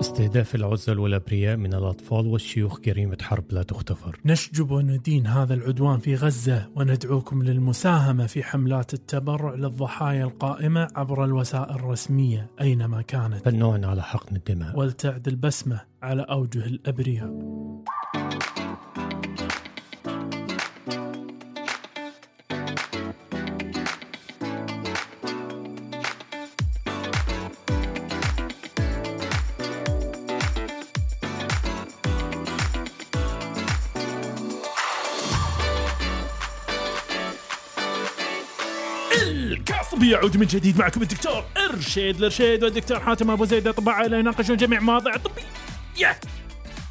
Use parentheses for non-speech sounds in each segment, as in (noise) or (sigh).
استهداف العزل والأبرياء من الأطفال والشيوخ جريمة حرب لا تغتفر نشجب وندين هذا العدوان في غزة وندعوكم للمساهمة في حملات التبرع للضحايا القائمة عبر الوسائل الرسمية أينما كانت. فالنوع على حقن الدماء. ولتعد البسمة على أوجه الأبرياء. يعود من جديد معكم الدكتور ارشيد الارشيد والدكتور حاتم أبو زيد اطباء يناقشون جميع مواضيع طبيه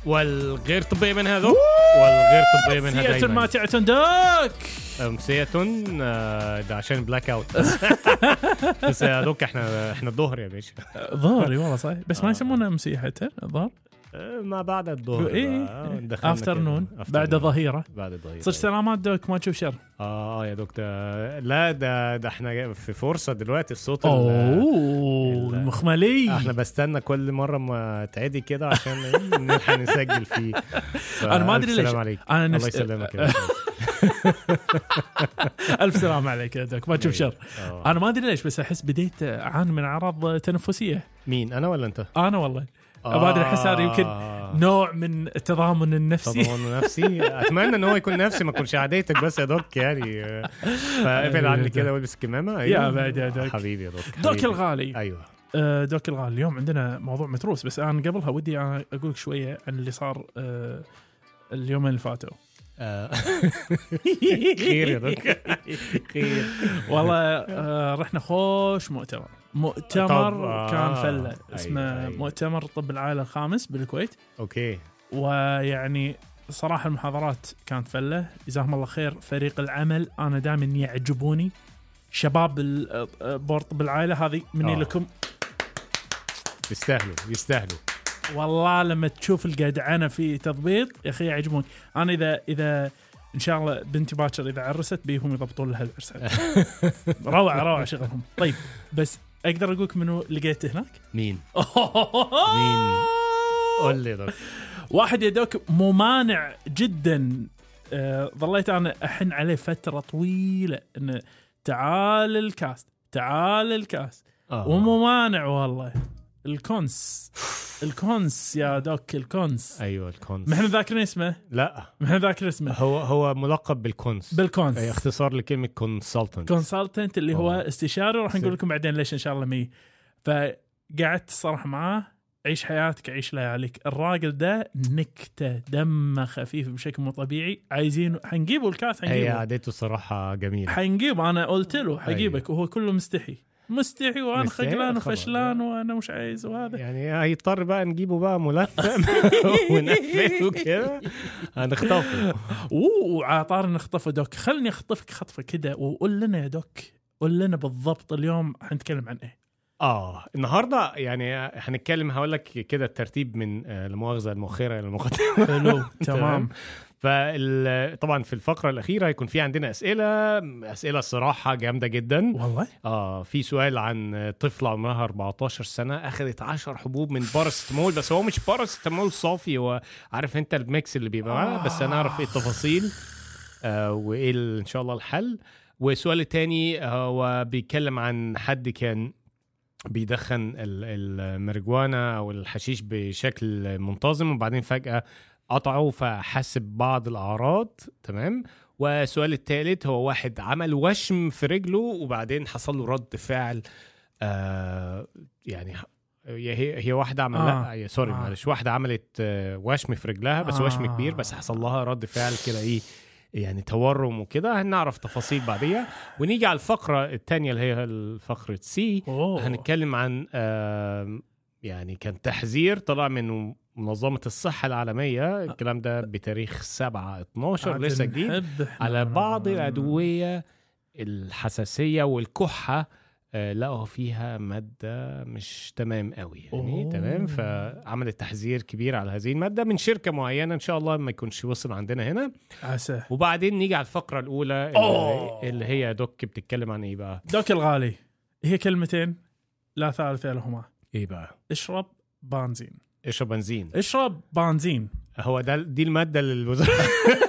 والغير طبية من هذا؟ والغير طبية من هذا أيمن. ماتعة داك أمسية آه، ده عشان blackout (laughs) بس يا دوك إحنا إحنا الظهر يا باشا. ظهري والله صحيح. بس ما يسمونه امسيه حتى الظهر ما بعد الظهر إيه بقى. دخلنا afternoon كده. بعد. ظهيرة بعد الظهيرة صرت سلامات دوك ما تشوف شر آه آه يا دوك ده لا ده ده إحنا في فرصة دلوقتي الصوت ال- أوه ال- المخملي إحنا بستنى كل مرة ما تعدي كده عشان إيه؟ (laughs) نلحق نسجل فيه أنا ما فألف ليش. سلام عليك أنا الله نفس يسلمك. (laughs) ألف سلام عليك يا دوك ما تشوف شر آه. أنا ما أدري ليش بس أحس بديت أعاني من أعراض تنفسية مين أنا ولا أنت؟ أنا والله ما أدري أحس هذا يمكن آه. نوع من التضامن النفسي. طبعا نفسي؟ أتمنى إن هو يكون نفسي ما اكونش عاديتك بس يا دوك يعني. آه، فابعد عني كده وألبس الكمامه يا بعد يا doc. حبيبي يا doc. doc. الغالي. أيوه. آه، doc الغالي. اليوم عندنا موضوع متروس بس أنا قبلها ودي أقول لك شوية عن اللي صار آه، اليومين اللي فاتوا. آه. (laughs) خير يا doc. (laughs) خير. والله آه، رحنا خوش مؤتمر. مؤتمر طب، آه. كان فله اسمه أيوة، أيوة. مؤتمر طب العائلة الخامس بالكويت. أوكي. ويعني صراحة المحاضرات كانت فلة. جزاهم الله خير. فريق العمل أنا دائما يعجبوني. شباب آه، بورد طب العائلة هذه مني آه. لكم. يستاهلوا يستاهلوا. والله لما تشوف الجدعنه في تضبيط يا أخي يعجبون أنا إذا إذا إن شاء الله بنتي باكر إذا عرست بيهم يضبطون لها العرس. (laughs) روعة روعة شغلهم. طيب بس أقدر أقول لك منو لقيت هناك؟ مين؟ قول لي doc واحد يا doc ممانع جدا. آه، ظليت أنا أحن عليه فترة طويلة إنه تعال ال cast تعال ال cast. آه. وممانع والله. الكونس. الكونس يا دوك الكونس. أيوه الكونس. ما إحنا ذاكرين اسمه؟ لا. ما إحنا ذاكرين اسمه. هو هو ملقب بال cons. بال cons. اختصار لكلمة كونسلتنت كونسلتنت اللي هو آه. استشاري وراح نقول لكم بعدين ليش إن شاء الله مي. فقعدت الصراحه معاه. عيش حياتك عيش لياليك. الراجل ده نكتة دمه خفيف بشكل مو طبيعي. عايزين حنجيبه الكاس هي حنجيبه. عادته صراحة جميلة. حنجيبه أنا قلت له حجيبك وهو كله مستحي. مستحي وأنا؟ خجلان. وفشلان وأنا مش عايز وهذا. يعني هيضطر بقى نجيبه بقى ملثم (laughs) ونقفله كده هنخطفه. أوه عطار نخطفه. دوك خلني أخطفك خطفة كده وقول لنا يا دوك قول لنا بالضبط اليوم حنتكلم عن إيه. آه النهارده يعني هنتكلم هقول لك كده الترتيب من آه، المؤاخذة المؤخرة إلى المقدمة. حلو (laughs) تمام. فطبعا في الفقرة الأخيرة هيكون في عندنا أسئلة. أسئلة الصراحة جامدة جدا. والله؟ آه في سؤال عن طفله عمرها 14 سنة أخذت 10 حبوب من باراسيتامول بس هو مش باراسيتامول صافي هو عارف أنت ال mix اللي بيبقى معاه؟ بس أنا أعرف إيه التفاصيل. آه وإيه إن شاء الله الحل. والسؤال الثاني هو بيتكلم عن حد كان بيدخن ال- الماريجوانا أو الحشيش بشكل منتظم وبعدين فجأة قطعه فحس ببعض الأعراض تمام والسؤال الثالث هو واحد عمل وشم في رجله وبعدين حصل له رد فعل آه يعني هي هي واحدة عمل آه. لا سوري آه. معلش واحدة عملت آه، وشم في رجلها بس آه. وشم كبير بس حصل لها رد فعل كده إيه يعني تورم وكده هنعرف تفاصيل بعديها ونيجي على الفقرة الثانية اللي هي فقره سي هنتكلم عن آم، يعني كان تحذير طلع من منظمة الصحة العالمية الكلام ده بتاريخ 7 12 عاد لسه جديد على بعض الأدوية الحساسية والكحة آه، لقوا فيها مادة مش تمام قوي يعني أوه. تمام فعملت تحذير كبير على هذه المادة من شركة معينة إن شاء الله ما يكونش وصل عندنا هنا عسى وبعدين نيجي على الفقرة الأولى اللي, أوه. اللي هي دوك بتتكلم عن إيه بقى؟ دوك الغالي هي كلمتين لا ثالث لهما إيه بقى؟ اشرب بنزين اشرب بنزين. اشرب بنزين. هو ده دي المادة اللي الوزارة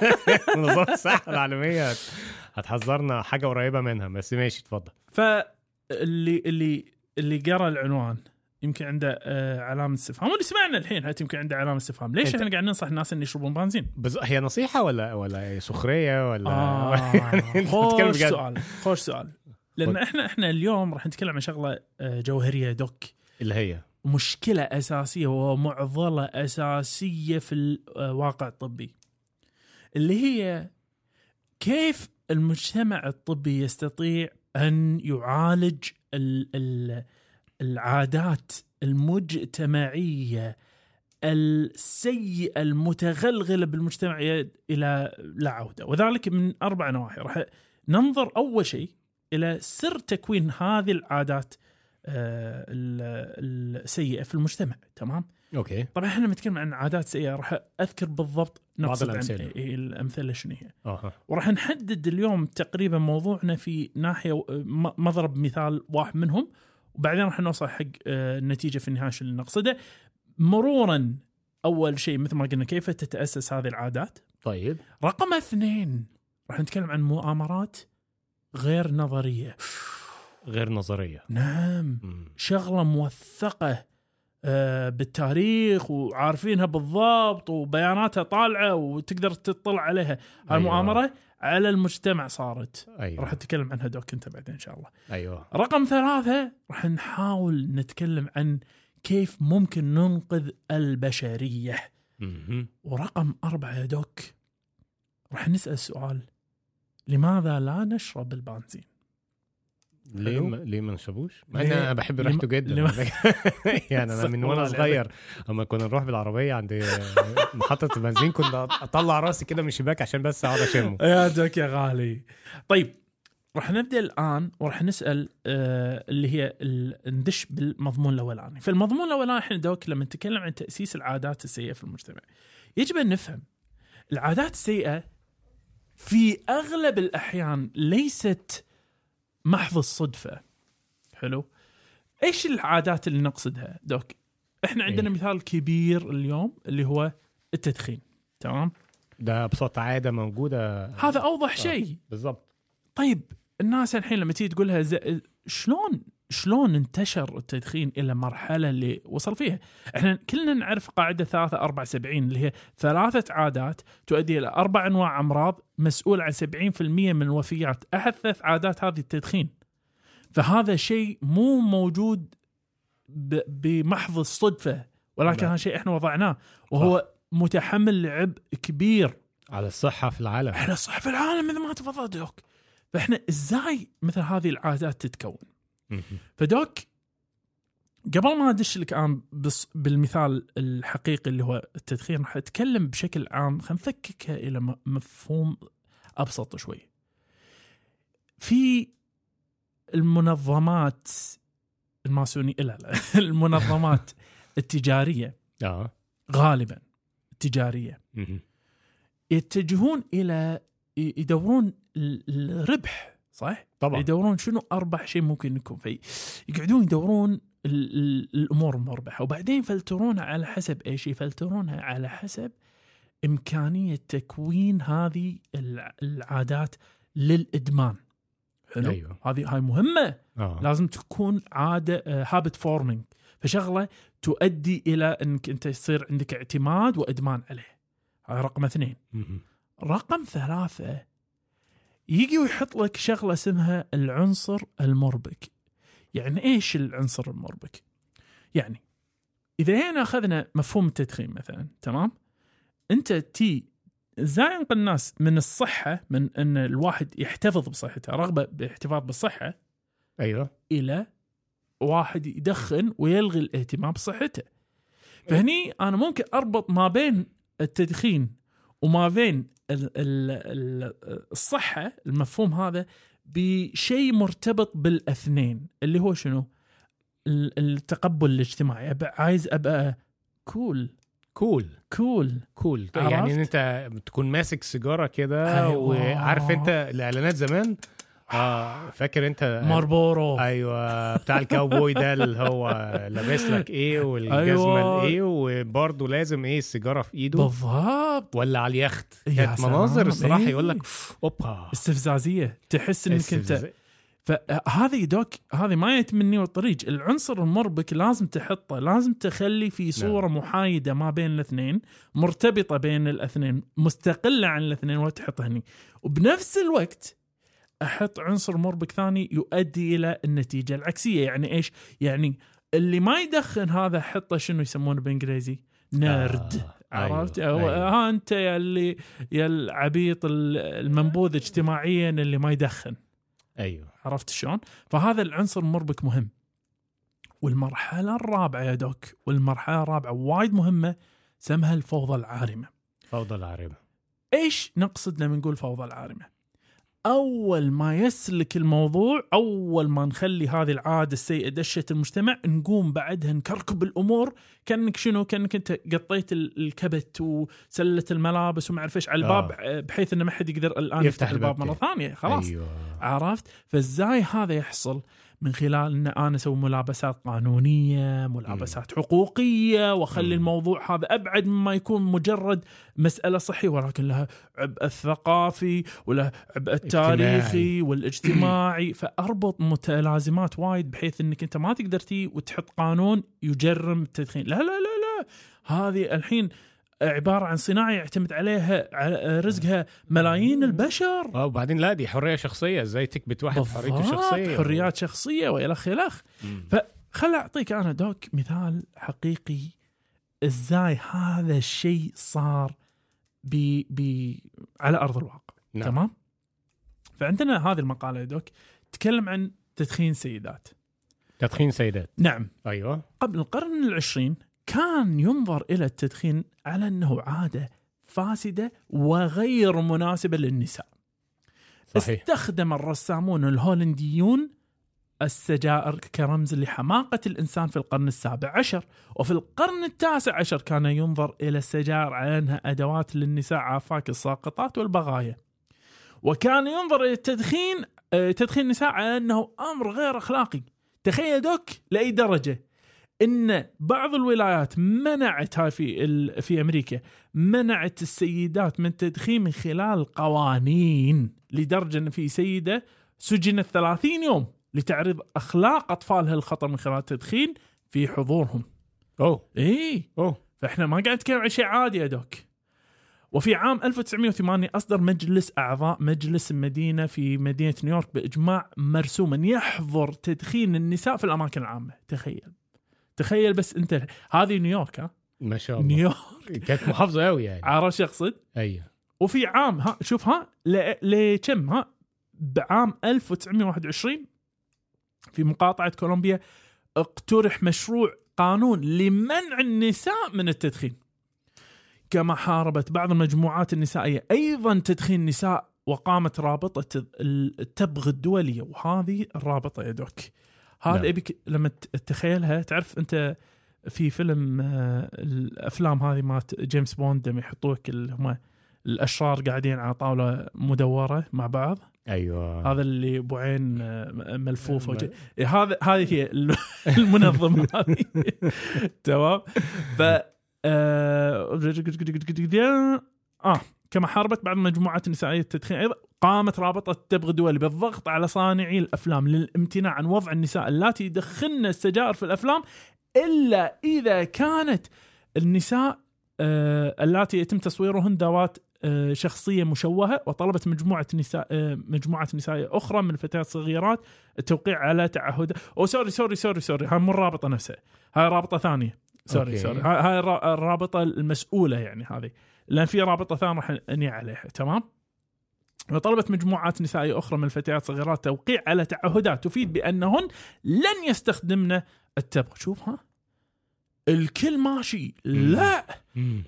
(laughs) منظمه الصحة العالمية هتحذرنا حاجة قريبة منها بس ماشي اتفضل. فاللي اللي اللي قرأ العنوان يمكن عنده آه علامة استفهام واللي سمعنا الحين هات يمكن عنده علامة استفهام. ليش أنت- إحنا قاعد ننصح الناس إن يشربون بنزين؟ بز... هي نصيحة ولا ولا سخرية ولا؟ آه (laughs) يعني خوش؟ سؤال خوش سؤال. لأن إحنا إحنا اليوم راح نتكلم عن شغلة آه، جوهرية دوك. اللي هي؟ مشكلة أساسية ومعضلة أساسية في الواقع الطبي اللي هي كيف المجتمع الطبي يستطيع أن يعالج ال ال العادات المجتمعية السيئة المتغلغلة بالمجتمع إلى لا عودة. وذلك من أربع نواحي. راح ننظر أول شيء إلى سر تكوين هذه العادات ال- السيئة في المجتمع تمام؟ أوكي. طبعا إحنا بنتكلم عن عادات سيئة راح أذكر بالضبط بعض نقصد عن الأمثلة. إيه الأمثلة شنو هي. وراح نحدد اليوم تقريبا موضوعنا في ناحية م- مضرب مثال واحد منهم وبعدين راح نوصل حق آه، النتيجة في النهاية اللي نقصده. مرورا أول شيء مثل ما قلنا كيف تتأسس هذه العادات؟ طيب. رقم اثنين راح نتكلم عن مؤامرات غير نظرية. غير نظرية. نعم. مم. شغلة موثقة آه، بالتاريخ وعارفينها بالضبط وبياناتها طالعة وتقدر تطلع عليها. أيوة. المؤامره على المجتمع صارت. أيوه. راح أتكلم عنها دوك أنت بعدين إن شاء الله. أيوه. رقم ثلاثة راح نحاول نتكلم عن كيف ممكن ننقذ البشرية. ورقم أربعة يا دوك راح نسأل سؤال لماذا لا نشرب البنزين؟ ليه. ما ليه ما نشربوش؟ مع؟ ان أنا بحب ريحته جدا (laughs) يعني أنا (laughs) من وأنا صغير أما كنا نروح بالعربية عند محطة البنزين كنت أطلع راسي كده من الشباك عشان بس أقعد أشمه (laughs) يا دوك يا غالي طيب راح نبدأ الآن وراح نسأل آه اللي هي ندش بالمضمون الاولاني فالمضمون الاولاني إحنا دوك لما نتكلم عن تأسيس العادات السيئة في المجتمع يجب أن نفهم العادات السيئة في أغلب الأحيان ليست محض الصدفة. حلو. إيش العادات اللي نقصدها؟ دوك إحنا عندنا إيه. مثال كبير اليوم اللي هو التدخين تمام؟ ده ابسط عادة موجودة. هذا أوضح شيء. بالظبط طيب الناس الحين لما تيجي تقولها زي شلون شلون انتشر التدخين إلى مرحلة اللي وصل فيها؟ إحنا كلنا نعرف قاعدة 3 4 70 اللي هي ثلاثة عادات تؤدي إلى أربع أنواع أمراض مسؤول عن 70% من الوفيات، أحد ثلاث عادات هذه التدخين. فهذا شيء مو موجود بمحض الصدفة ولكن. هذا شيء إحنا وضعناه وهو متحمل لعبء كبير على الصحة في العالم إحنا صح في العالم مثل ما تفضل دوك فإحنا إزاي مثل هذه العادات تتكون. فدوك قبل ما أدش لك الان بس بالمثال الحقيقي اللي هو التدخين راح أتكلم بشكل عام خلينا نفككها إلى مفهوم أبسط شوي. في المنظمات الماسونيه لا لا (laughs) المنظمات (laughs) التجارية. آه. غالبا التجارية. مهم. يتجهون إلى يدورون ال- الربح صح؟ طبعا. يدورون شنو أربح شيء ممكن يكون. في يقعدون يدورون ال- ال- الأمور المربحه وبعدين يفلترونها على حسب إيش؟ يفلترونها على حسب إمكانية تكوين هذه الع- العادات للإدمان. حلو؟ أيوه. هذه هاي مهمة. آه. لازم تكون عادة هابت فورمينج فشغلة تؤدي إلى إنك أنت يصير عندك اعتماد وإدمان عليه. هذا رقم اثنين. مهم. رقم ثلاثة يجي ويحط لك شغلة اسمها العنصر المربك. يعني إيش العنصر المربك؟ يعني إذا هنا أخذنا مفهوم التدخين مثلا تمام؟ أنت تي إزاي ينقل الناس من الصحة من أن الواحد يحتفظ بصحته رغبة باحتفاظ بالصحة أيوه. إلى واحد يدخن ويلغي الاهتمام بصحته. فهني أنا ممكن أربط ما بين التدخين وما بين الصحة المفهوم هذا بشيء مرتبط بالأثنين اللي هو شنو؟ ال- التقبل الاجتماعي عايز أبقى كول كول كول كول؟ يعني إن أنت تكون ماسك سيجارة كده أيوة. وعارف أنت الإعلانات زمان آه. فاكر انت ماربورو. أيوه بتاع الكاوبوي ده اللي هو لابس لك إيه والجزمة أيوة. الايه وبرضه لازم إيه السيجارة في إيده. بالضبط ولا على اليخت. كانت مناظر الصراحة إيه. يقول لك أوبا. استفزازية. تحس إنك أنت. فهذه دوك هذه ما يتمني والطريق العنصر المربك لازم تحطه لازم تخلي في صورة نعم. محايدة ما بين الاثنين مرتبطة بين الاثنين مستقلة عن الاثنين وتحطها هني وبنفس الوقت أحط عنصر مربك ثاني يؤدي إلى النتيجة العكسية يعني إيش يعني اللي ما يدخن هذا حطه شنو يسمونه بالانجليزي نيرد آه، عرفت أيوة، أيوة. أيوة. ها أنت يا اللي يا العبيط ال- المنبوذ اجتماعيا اللي ما يدخن أيوه عرفت شلون؟ فهذا العنصر المربك مهم. والمرحلة الرابعة يا دوك والمرحلة الرابعة وايد مهمة سمها الفوضى العارمة. فوضى العريبه إيش نقصد لما نقول فوضى العارمة؟ أول ما يسلك الموضوع أول ما نخلي هذه العادة السيئة دشت المجتمع نقوم بعدها نكركب الأمور كأنك شنو؟ كأنك أنت قطيت ال- الكبت وسله الملابس وما أعرف إيش على الباب آه. بحيث إنه ما حد يقدر الآن يفتح يفتح الباب. مرة. ثانية خلاص. أيوه. عرفت؟ فإزاي هذا يحصل؟ من خلال إن أنا أسوي ملابسات قانونية ملابسات حقوقية وأخلي. الموضوع هذا أبعد مما يكون مجرد مسألة صحية ولكن لها عبء الثقافي وله عبء التاريخي اجتماعي. والاجتماعي (clears throat) فأربط متلازمات وايد بحيث إنك أنت ما تقدر تي وتحط قانون يجرم التدخين لا لا لا لا هذه الحين عبارة عن صناعة يعتمد عليها على رزقها ملايين البشر. آه وبعدين لا دي حرية شخصية إزاي تكبت واحد حريته الشخصية. حريات شخصية والخ الخ مم. فخل أعطيك أنا دوك مثال حقيقي إزاي هذا الشيء صار ب ب على أرض الواقع. نعم. تمام؟ فعندنا هذه المقالة دوك تتكلم عن تدخين سيدات. تدخين سيدات. نعم. أيوه. قبل القرن العشرين كان ينظر إلى التدخين على أنه عادة فاسدة وغير مناسبة للنساء. صحيح. استخدم الرسامون الهولنديون السجائر كرمز لحماقة الإنسان في القرن السابع عشر وفي القرن التاسع عشر كان ينظر إلى السجائر على أنها أدوات للنساء عافاك الساقطات والبغايا. وكان ينظر إلى التدخين آه، تدخين النساء على أنه أمر غير أخلاقي. تخيل دوك لأي درجة. إن بعض الولايات منعت هاي في في أمريكا منعت السيدات من التدخين من خلال قوانين لدرجة إن في سيدة سجنت 30 يوم لتعريض أخلاق أطفالها للخطر من خلال التدخين في حضورهم. أوه اي أوه فإحنا ما قاعد نتكلم عن شيء عادي يا دوك. وفي عام 1908 أصدر مجلس أعضاء مجلس المدينة في مدينة نيويورك بإجماع مرسوما يحظر تدخين النساء في الأماكن العامة، تخيل. تخيل بس انت هذه نيويورك ها؟ ما شاء الله. نيويورك. كانت محافظة قوي يعني. عرفت شو اقصد؟ أيوه وفي عام ها شوف ها لكم ها بعام 1921 في مقاطعة كولومبيا اقترح مشروع قانون لمنع النساء من التدخين. كما حاربت بعض المجموعات النسائية. أيضا تدخين النساء وقامت رابطة التبغ الدولية. وهذه الرابطة يا doc. هذا نعم. ابيك لما تتخيلها تعرف انت في فيلم آه، الافلام هذه مالت جيمس بوند لما يحطوك اللي هم الاشرار قاعدين على طاوله مدوره مع بعض أيوه هذا اللي ابو عين آه، إيه، هذا هذه هي ال- المنظمه هذه تمام ف آه آه كما حاربت بعض المجموعات النسائيه التدخين أيضا قامت رابطة التبغ الدولي بالضغط على صانعي الأفلام للامتناع عن وضع النساء اللاتي يدخن السجائر في الأفلام إلا إذا كانت النساء آه اللاتي يتم تصويرهن ذوات آه، شخصية مشوهة وطلبت مجموعة نساء آه، مجموعة نسائيه أخرى من الفتيات الصغيرات التوقيع على تعهد. أو sorry sorry sorry sorry هاي مو الرابطة نفسها هاي رابطة ثانية. sorry أوكي. sorry هاي هاي الرا- الرابطة المسؤولة يعني هذه. لأن في رابطة ثانية راح أني عليها تمام؟ وطلبت مجموعات نسائية أخرى من الفتيات الصغيرات توقيع على تعهدات تفيد بأنهن لن يستخدمن التبغ. شوف ها الكل ماشي. لا.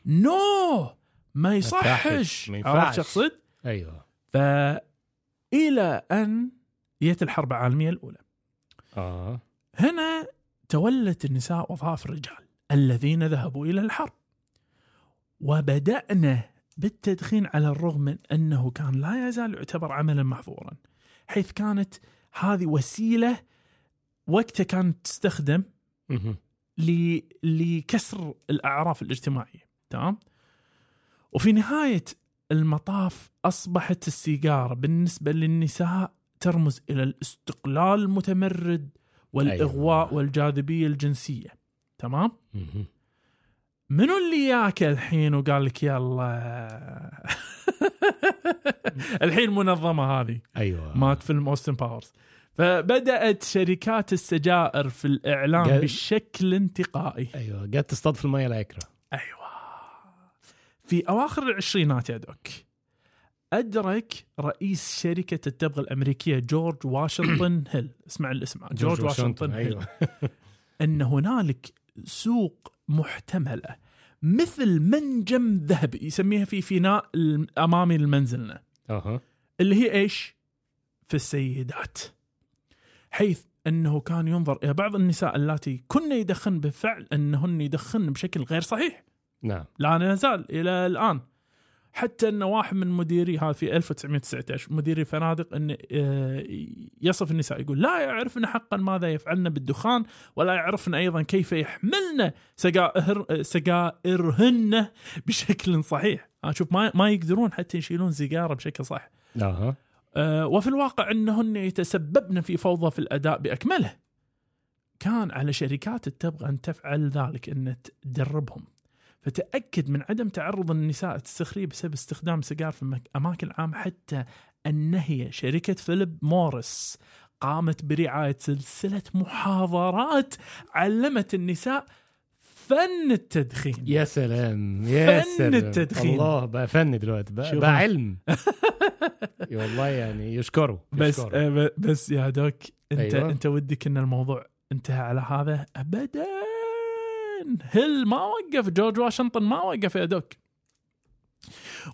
نو. ما يصحش، عرفت أقصد؟ أيوه. فإلى أن جت الحرب العالمية الأولى. آه. هنا تولت النساء وظائف الرجال الذين ذهبوا إلى الحرب. وبدأنا بالتدخين على الرغم من أنه كان لا يزال يعتبر عملا محظورا حيث كانت هذه وسيلة وقتها كانت تستخدم لكسر الأعراف الاجتماعية تمام وفي نهاية المطاف أصبحت السيجارة بالنسبة للنساء ترمز إلى الاستقلال المتمرد والإغواء أيوة. والجاذبية الجنسية تمام. منو اللي ياك الحين وقال لك يلا؟ (laughs) الحين المنظمه هذه. أيوه. مالت فيلم اوستن باورز فبدأت شركات السجائر في الإعلام قال- بشكل انتقائي. أيوه قاعد تصطاد في الميه العكره أيوه. في أواخر العشرينات يا doc أدرك رئيس شركة التبغ الأمريكية جورج واشنطن هيل. اسمع الاسم جورج, واشنطن هيل. أيوه. (laughs) أن هنالك سوق محتملة مثل منجم ذهب يسميها في فناء الامامي لمنزلنا أها. اللي هي إيش؟ في السيدات. حيث أنه كان ينظر إلى بعض النساء اللاتي كن يدخن بالفعل أنهن يدخن بشكل غير صحيح. نعم. لا نزال إلى الآن. حتى إن واحد من مديري هذا في 1919 مديري فنادق إن آه، يصف النساء يقول لا يعرفن حقا ماذا يفعلن بالدخان ولا يعرفن أيضا كيف يحملن سجائر سجائرهن بشكل صحيح أنا شوف ما ما يقدرون حتى يشيلون سيجارة بشكل صح آه، وفي الواقع إنهن يتسببن في فوضى في الأداء بأكمله. كان على شركات التبغ أن تفعل ذلك إن تدربهم. فتأكد من عدم تعرض النساء السخريه بسبب استخدام سيجار في أماكن عامة حتى أن هي شركة فيليب موريس قامت برعاية سلسلة محاضرات علمت النساء فن التدخين. يا سلام يا فن سلام التدخين. الله بقى فن دلوقتي بقى. بقى علم (laughs) والله يعني يشكروا بس يشكروا. آه، بس يا doc انت. أيوة. أنت ودك إن الموضوع انتهى على هذا ابدا هيل ما وقف جورج واشنطن ما وقف يا doc.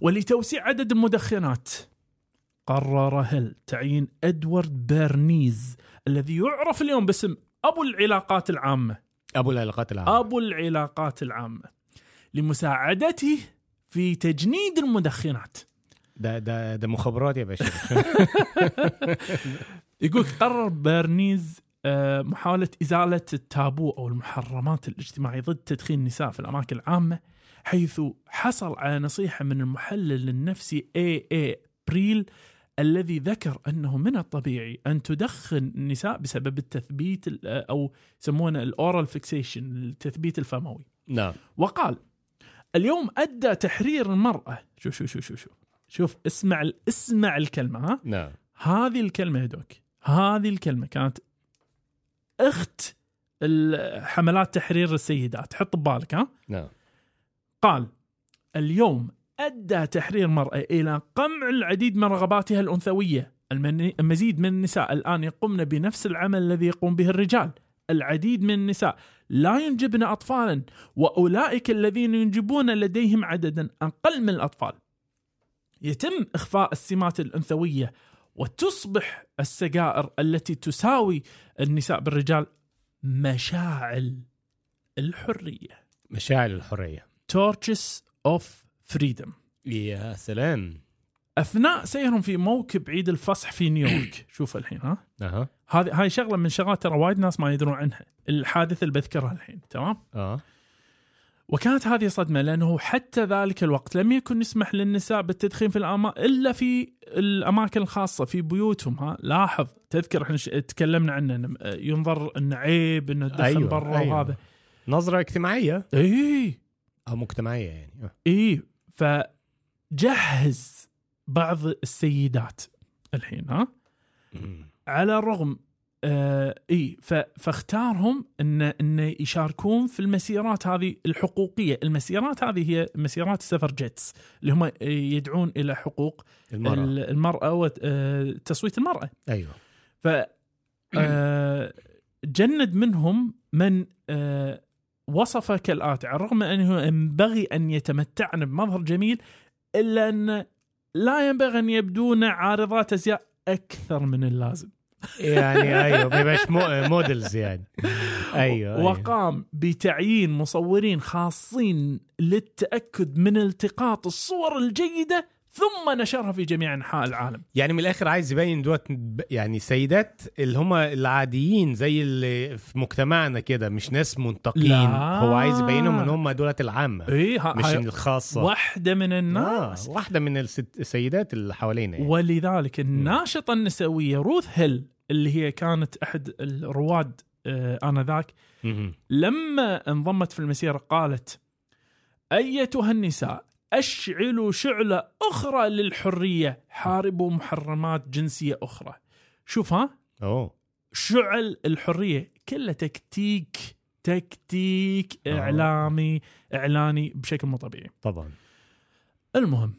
ولتوسيع عدد المدخنات قرر هيل تعيين إدوارد بيرنيز الذي يعرف اليوم باسم أبو العلاقات العامة. أبو العلاقات العامة. أبو العلاقات العامة. لمساعدته في تجنيد المدخنات. ده ده ده مخابرات يا باشا. (laughs) يقول قرر بيرنيز محاولة إزالة التابو أو المحرمات الاجتماعية ضد تدخين النساء في الأماكن العامة حيث حصل على نصيحة من المحلل النفسي اي اي بريل الذي ذكر أنه من الطبيعي أن تدخن النساء بسبب التثبيت ال- أو يسمونه ال oral fixation التثبيت الفموي. نعم. وقال اليوم أدى تحرير المرأة. شوف شوف شوف شوف شوف. شوف اسمع اسمع الكلمة ها؟ نعم. هذه الكلمة يا doc هذه الكلمة كانت أخت حملات تحرير السيدات حط ببالك ها؟ نعم. قال اليوم أدى تحرير المراه إلى قمع العديد من رغباتها الأنثوية. المزيد من النساء الآن يقومن بنفس العمل الذي يقوم به الرجال. العديد من النساء لا ينجبن اطفالا وأولئك الذين ينجبون لديهم عددا أقل من الأطفال. يتم إخفاء السمات الأنثوية وتصبح السجائر التي تساوي النساء بالرجال مشاعل الحرية. مشاعل الحرية. torches of freedom يا سلام. أثناء سيرهم في موكب عيد الفصح في نيويورك. (clears throat) شوف الحين ها؟ أها. هذه هاي شغلة من شغلات ترى وايد ناس ما يدرون عنها. الحادثه اللي بذكرها الحين تمام؟ آه. وكانت هذه صدمة لأنه حتى ذلك الوقت لم يكن يسمح للنساء بالتدخين في الأما... إلا في الأماكن الخاصة في بيوتهم ها؟ لاحظ تذكر إحنا تكلمنا عنه إنه ينظر إنه عيب إنه تدخن أيوة، برا أيوة. وهذا. نظرة اجتماعية؟ اي أو مجتمعية يعني. آه. اي فجهز بعض السيدات الحين ها. على الرغم آه إي فاختارهم ان إن يشاركون في المسيرات هذه الحقوقية، المسيرات هذه هي مسيرات السفرجيتس اللي هم يدعون إلى حقوق المرأة. المرأة, وتصويت المرأة. أيوه. ف آه، جند منهم من آه، وصف كالآتي على الرغم أنه ينبغي أن يتمتعن بمظهر جميل إلا أن لا ينبغي أن يبدون عارضات أزياء أكثر من اللازم. يعني أيوه ما يبقاش مو- موديلز يعني أيوه, أيوة. وقام بتعيين مصورين خاصين للتأكد من التقاط الصور الجيدة ثم نشرها في جميع أنحاء العالم يعني من الآخر عايز يبين دوت يعني سيدات اللي هم العاديين زي اللي في مجتمعنا كده مش ناس منتقين لا. هو عايز يبينهم إن هم دولت العامة اي ها مش هاي الخاصة واحدة من الناس آه واحدة من الست- السيدات اللي حوالينا يعني. ولذلك الناشطة النسوية روث هيل اللي هي كانت أحد الرواد آه، آنذاك. لما انضمت في المسيرة قالت أيتها النساء أشعلوا شعلة أخرى للحرية حاربوا محرمات جنسية أخرى. شوف ها؟ أوه. شعل الحرية كله تكتيك تكتيك آه. إعلامي إعلاني بشكل مو طبيعي. طبعا. المهم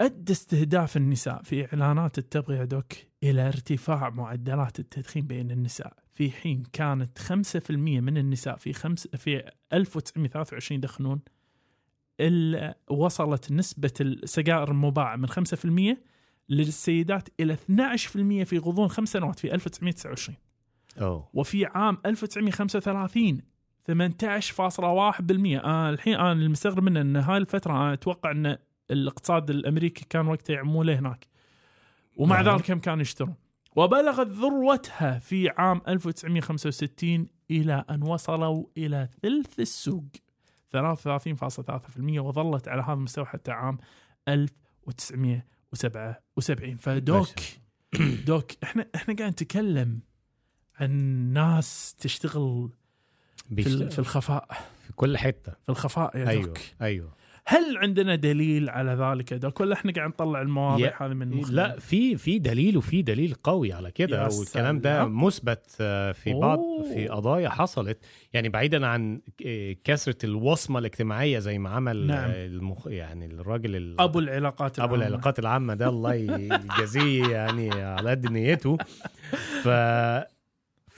أدى استهداف النساء في إعلانات التبغ يا دوك. إلى ارتفاع معدلات التدخين بين النساء. في حين كانت 5% من النساء في خمس في 1923 يدخنون وصلت نسبة السجائر المباعة من 5% للسيدات إلى 12% في غضون خمس سنوات في 1929 أوه. وفي عام 1935 18.1% آه الحين أنا المستغرب منه إن هاي الفترة أنا أتوقع إن الاقتصاد الأمريكي كان وقتها يعمونه هناك. ومع نعم. ذلك كم كانوا يشترون. وبلغت ذروتها في عام 1965 إلى أن وصلوا إلى ثلث السوق. 33.3% وظلت على هذا المستوى حتى عام 1977 فدوك (clears throat) دوك إحنا إحنا قاعد نتكلم عن ناس تشتغل في, في الخفاء. في كل حتة. في الخفاء يا أيوه دوك. أيوه. هل عندنا دليل على ذلك دوك ولا إحنا قاعد نطلع المواضيع هذه من مخنا؟ لا في في دليل وفي دليل قوي على كده والكلام ده. مثبت آه، في بعض أوه. في قضايا حصلت يعني بعيدا عن كثرة الوصمة الاجتماعية زي ما عمل نعم. المخ يعني الراجل ال- أبو العلاقات أبو العامة. العلاقات العامة ده الله يجازيه يعني على قد نيته ف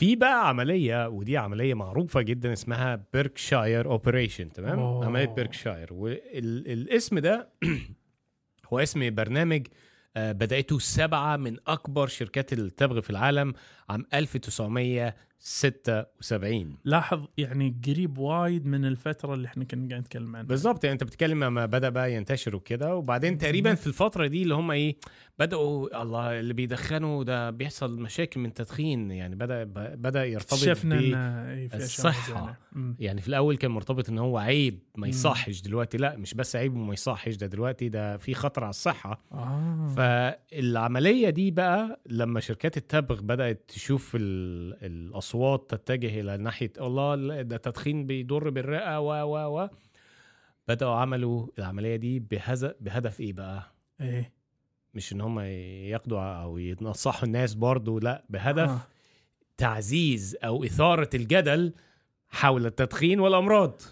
في بقى عملية ودي عملية معروفة جدا اسمها Berkshire operation تمام أوه. عملية Berkshire والاسم ده (clears throat) هو اسم برنامج آه، بدأته سبعة من أكبر شركات التبغ في العالم عام 1976 لاحظ يعني قريب وايد من الفترة اللي إحنا كنا قاعد نتكلم عنها بالظبط يعني أنت بتتكلم لما بدأ بقى ينتشر وكده وبعدين تقريبا في الفترة دي اللي هم إيه بدأوا الله اللي بيدخنوا ده بيحصل مشاكل من تدخين يعني بدأ بدأ يرتبط ان إيه. مم. يعني في الأول كان مرتبط إن هو عيب ما يصحش دلوقتي لأ مش بس عيب وما يصحش ده دلوقتي ده في خطر على الصحة آه. فالعملية دي بقى لما شركات التبغ بدأت تشوف ال- الأصوات تتجه إلى ناحية الله ده تدخين بيضر بالرئة و و و. بدأوا عملوا العملية دي بهذا بهدف إيه بقى؟ إيه؟ مش إن هم ياخدوا أو ينصحوا الناس برضو لأ بهدف آه. تعزيز أو إثارة الجدل حول التدخين والأمراض.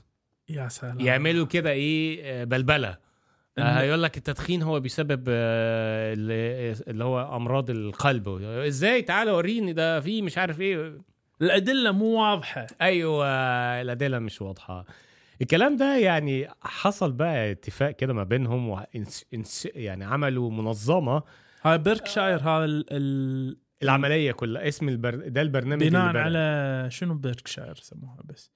يا سلام. يعملوا كده إيه؟ آه، بلبلة. إن- آه، يقول لك التدخين هو بيسبب آه، اللي اللي هو أمراض القلب. إزاي؟ تعالى وريني ده في مش عارف إيه. الأدلة مو واضحة. أيوه الأدلة مش واضحة. الكلام ده يعني حصل بقى اتفاق كده ما بينهم إنس يعني عملوا منظمة. هاي Berkshire هذا ال- ال- العملية كلها اسم البر... ده البرنامج بناء. على شنو Berkshire سموها بس؟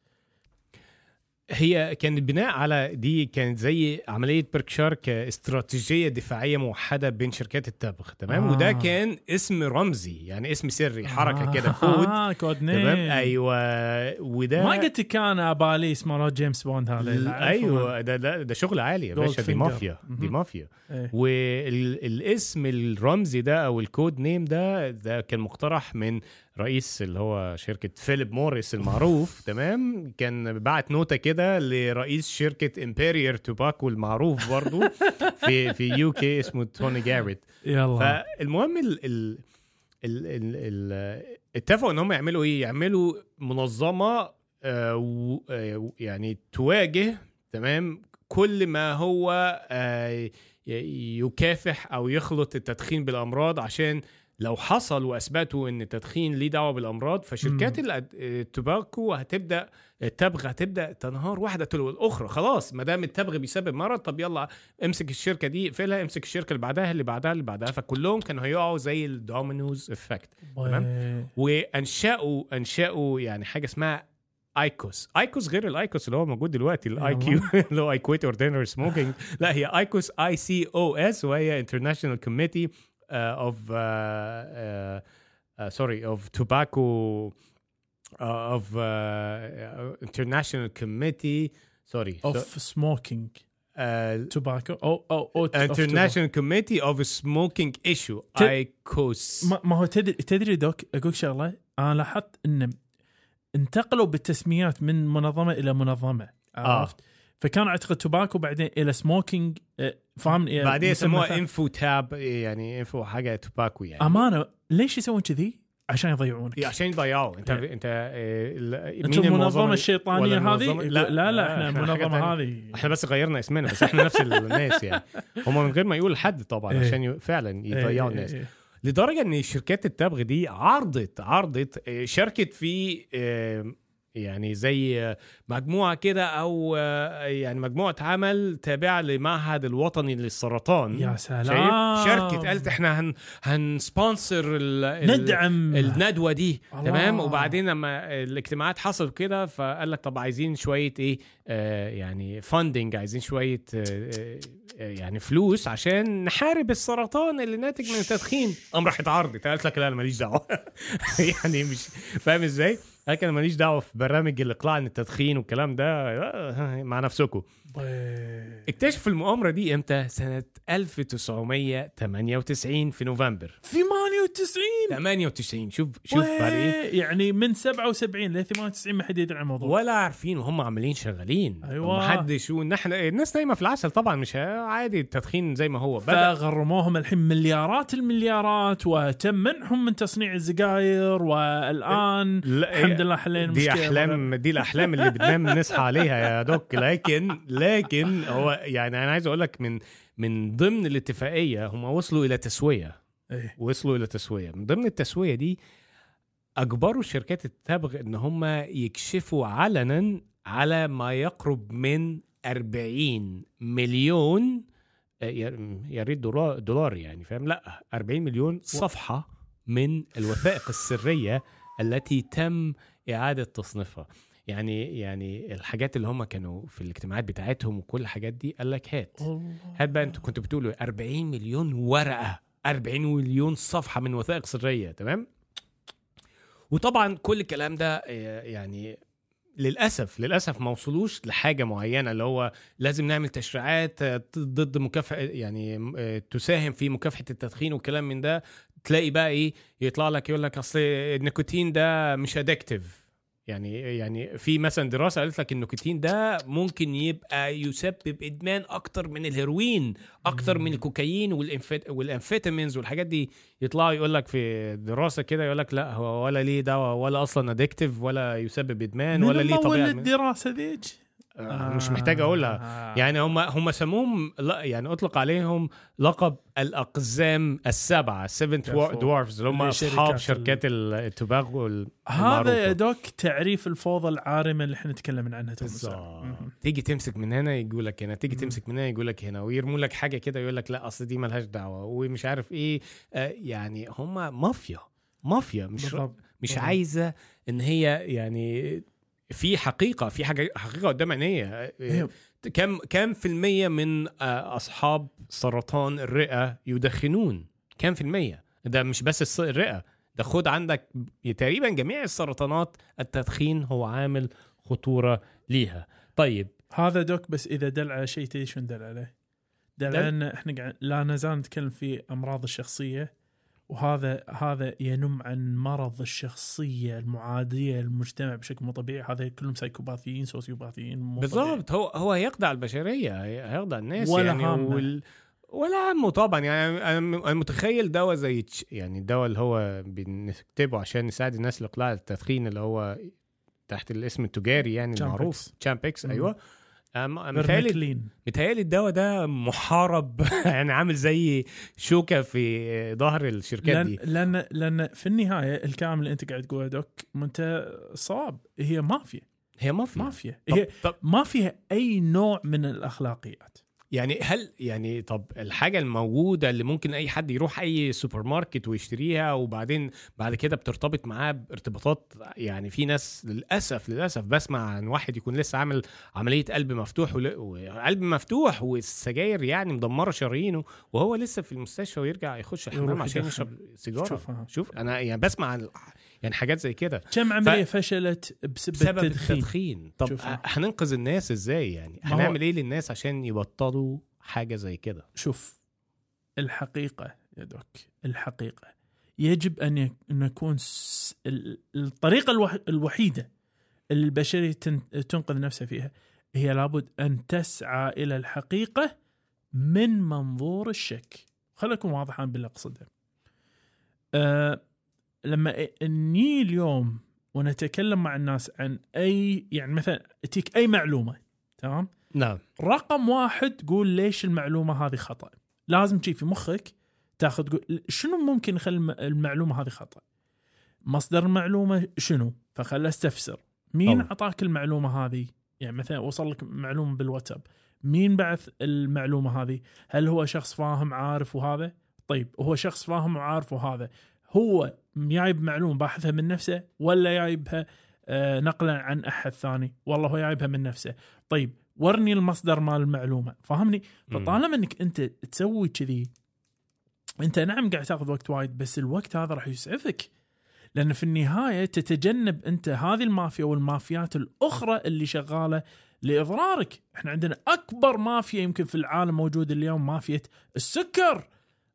هي كانت بناء على دي كانت زي عملية Berkshire كاستراتيجية دفاعية موحدة بين شركات التبغ تمام آه. وده كان اسم رمزي يعني اسم سري حركة آه. كده كود آه code name (laughs) تمام أيوه وده ما قلت كان أباليس مالت جيمس بوند هذا أيوه ده ده, ده شغل عالي يا باشا دي. مافيا دي. مافيا إيه. والاسم الرمزي ده أو ال code name ده ده كان مقترح من رئيس اللي هو شركة فيليب موريس المعروف (laughs) تمام؟ كان بعت note ة كده لرئيس شركة Imperial Tobacco المعروف برضو في في UK اسمه توني جاريت يلا. فالمهم ال ال ال ال ال اتفقوا إن هم يعملوا إيه؟ يعملوا منظمة آه آه، يعني تواجه تمام؟ كل ما هو آه يكافح أو يخلط التدخين بالأمراض عشان لو حصل وأثبتوا إن التدخين ليه دعوة بالأمراض فشركات ال tobacco هتبدأ التبغ هتبدأ تنهار واحدة تلو الأخرى خلاص ما دام التبغ بيسبب مرض طب يلا امسك الشركة دي اقفلها امسك الشركة اللي بعدها اللي بعدها اللي بعدها فكلهم كانوا هيقعوا زي ال dominoes effect تمام. وأنشأوا أنشأوا يعني حاجة اسمها ICOSI ICOSI غير ال IQOS اللي هو موجود دلوقتي ال I. Q (laughs) اللي هو I quit ordinary smoking لا هي ICOSI I C O S وهي international committee of sorry of tobacco of international committee sorry of smoking tobacco أو أو أو international committee of smoking issue ت- ICOSI ما, ما هو تدري تدري دوك؟ أقول شغلة. أنا لاحظت ان انتقلوا بالتسميات من منظمة إلى منظمة عرفت؟ فكان أعتقد tobacco بعدين إلى smoking آه، فاهم يعني بعدين ثاني. info tob يعني info حاجة tobacco يعني أمانة ليش يسوون كذي؟ عشان يضيعونك إيه، عشان يضيعوا أنت إيه. أنت أنتم مين المنظمة الشيطانية هذه؟ لا لا, لا إحنا المنظمه. هذه إحنا بس غيرنا اسمنا بس إحنا نفس الناس يعني (laughs) هم من غير ما يقول لحد طبعا إيه. عشان فعلا يضيعوا إيه، الناس إيه، إيه. لدرجة إن شركات التبغ دي عرضت عرضت شاركت في يعني زي آه، مجموعة كده أو آه، يعني مجموعة عمل تابعة لمعهد الوطني للسرطان. يا سلام. شركة قالت إحنا هن هن sponsor ال- ندعم. الندوة دي. الله. تمام؟ وبعدين لما الاجتماعات حصلت كده فقال لك طب عايزين شوية إيه آه يعني funding عايزين شوية آه آه يعني فلوس عشان نحارب السرطان اللي ناتج من التدخين. قام راحت عرضت قالت لك لا أنا ماليش دعوة. (laughs) يعني مش فاهم إزاي؟ قال لك أنا ماليش دعوة في برامج الإقلاع عن التدخين والكلام ده. آه، مع نفسكم. بي- اكتشف المؤامرة دي إمتى؟ سنة 1998 في نوفمبر. 98 98 شوف شوف بعد إيه. يعني من 77 ل 98 ما حد يدري عن الموضوع. ولا عارفين وهم عاملين شغالين. أيوة. محدش ونحن الناس نايمة في العسل طبعا مش عادي التدخين زي ما هو. بدا فغرموهم الحين مليارات المليارات وتم منعهم من تصنيع السجاير والآن لا الحمد لله حلينا دي احلام دي الأحلام اللي بننام نصحى عليها يا دوك. لكن لكن هو يعني أنا عايز أقول لك من من ضمن الاتفاقية هم وصلوا إلى تسوية. إيه. وصلوا إلى تسوية. من ضمن التسوية دي أجبروا شركات التبغ إن هم يكشفوا علنا على ما يقرب من 40 مليون آه، يا يا ريت دولار دولار يعني فاهم؟ لأ 40 مليون صفحة من الوثائق السرية التي تم إعادة تصنيفها. يعني يعني الحاجات اللي هم كانوا في الاجتماعات بتاعتهم وكل الحاجات دي قال لك هات. هات بقى أنتوا كنتوا بتقولوا 40 مليون ورقة 40 مليون صفحة من وثائق سرية تمام؟ وطبعا كل الكلام ده آه، يعني للأسف للأسف ما وصلوش لحاجة معينة اللي هو لازم نعمل تشريعات آه، ضد مكافحة يعني آه، تساهم في مكافحة التدخين والكلام من ده. تلاقي بقى إيه يطلع لك يقول لك أصل النيكوتين ده مش addictive يعني يعني في مثلا دراسة قالت لك النيكوتين ده ممكن يبقى يسبب إدمان أكتر من الهيروين أكتر من الكوكايين وال amphetamines والحاجات دي. يطلعوا يقول لك في دراسة كده يقول لك لا هو ولا ليه دواء ولا أصلا addictive ولا يسبب إدمان من ولا ليه مول طبيعه الدراسه ذيك آه، مش محتاج أقولها آه. يعني هم هم سموهم لا يعني أطلق عليهم لقب الأقزام السبعة سيفن. دوارفز اللي هم أصحاب شركات ال- التباغ هذا دوك تعريف الفوضى العارمة اللي إحنا نتكلم عنها. تيجي تمسك من هنا يقول لك هنا تيجي. تمسك من هنا يقول لك هنا ويرموا لك حاجة كده يقول لك لا أصل دي ملهاش دعوة ومش عارف إيه آه يعني هم مافيا مافيا مش بالضبط مش. عايزة إن هي يعني في حقيقة في حاجة حقيقة قدام عينيها أيوة. كم كم في المية من آه، أصحاب سرطان الرئة يدخنون؟ كم في المية؟ ده مش بس الرئة. ده خد عندك تقريبا جميع السرطانات التدخين هو عامل خطورة ليها. طيب. هذا دوك بس إذا دل على شيء تدري شنو دل عليه؟ دل دل؟ على إن إحنا قاعد لا نزال نتكلم في أمراض الشخصية. وهذا هذا ينم عن مرض الشخصية المعادية للمجتمع بشكل مو طبيعي هذا كلهم سايكوباثيين سوسيوباثيين. بالضبط هو هو هيخدع البشرية هي- هيخدع الناس ولا يعني هامه. وال... ولا همه طبعا يعني أنا متخيل دواء زي يعني الدواء اللي هو بنكتبه عشان نساعد الناس لإقلاع التدخين اللي هو تحت الاسم التجاري يعني. المعروف Champix. أيوه أم- متهيألي varenicline متهيألي الدواء ده محارب. (laughs) يعني عامل زي شوكة في ظهر الشركات لأن دي. لأن لأن في النهاية الكلام اللي أنت قاعد تقوله دوك أنت صواب. هي مافيا. هي مافيا. مافيا. طب, هي طب ما فيها أي نوع من الأخلاقيات. يعني هل يعني طب الحاجة الموجودة اللي ممكن أي حد يروح أي سوبر ماركت ويشتريها وبعدين بعد كده بترتبط معاه بارتباطات يعني في ناس للأسف للأسف بسمع عن واحد يكون لسه عامل عملية قلب مفتوح وقلب مفتوح والسجاير يعني مدمرة شرايينه وهو لسه في المستشفى ويرجع يخش الحمام عشان. يشرب سيجارة ها. شوف أنا يعني بسمع عن يعني حاجات زي كده. كم عمليه فشلت بسبب, بسبب التدخين التدخين. طب شوف. هننقذ الناس إزاي يعني؟ ما هو- هنعمل إيه للناس عشان يبطلوا حاجة زي كده؟ شوف الحقيقة يا دوك الحقيقة يجب أن يكون س- ال- الطريقة الوح- الوحيدة اللي البشرية تن- تنقذ نفسها فيها هي لابد أن تسعى إلى الحقيقة من منظور الشك. نكون واضحين باللي أقصده. أه لما نجي اليوم ونتكلم مع الناس عن أي يعني مثلا تجيك أي معلومة تمام؟ نعم. رقم واحد قول ليش المعلومة هذه خطأ؟ لازم تجي في مخك تاخذ تقول شنو ممكن يخلي الم- المعلومة هذه خطأ؟ مصدر المعلومة شنو؟ فخل أستفسر. مين. أعطاك المعلومة هذه؟ يعني مثلا وصل لك معلومة بالواتساب. مين بعث المعلومة هذه؟ هل هو شخص فاهم عارف وهذا؟ طيب هو شخص فاهم وعارف وهذا. هو جايب معلومه باحثها من نفسه ولا جايبها آه، نقلا عن أحد ثاني؟ والله هو جايبها من نفسه. طيب ورني المصدر مال المعلومة فاهمني. فطالما إنك أنت تسوي كذي أنت نعم قاعد تاخذ وقت وايد بس الوقت هذا راح يسعفك. لأن في النهاية تتجنب أنت هذه المافيا والمافيات الأخرى اللي شغالة لإضرارك. إحنا عندنا أكبر مافيا يمكن في العالم موجود اليوم مافيا السكر.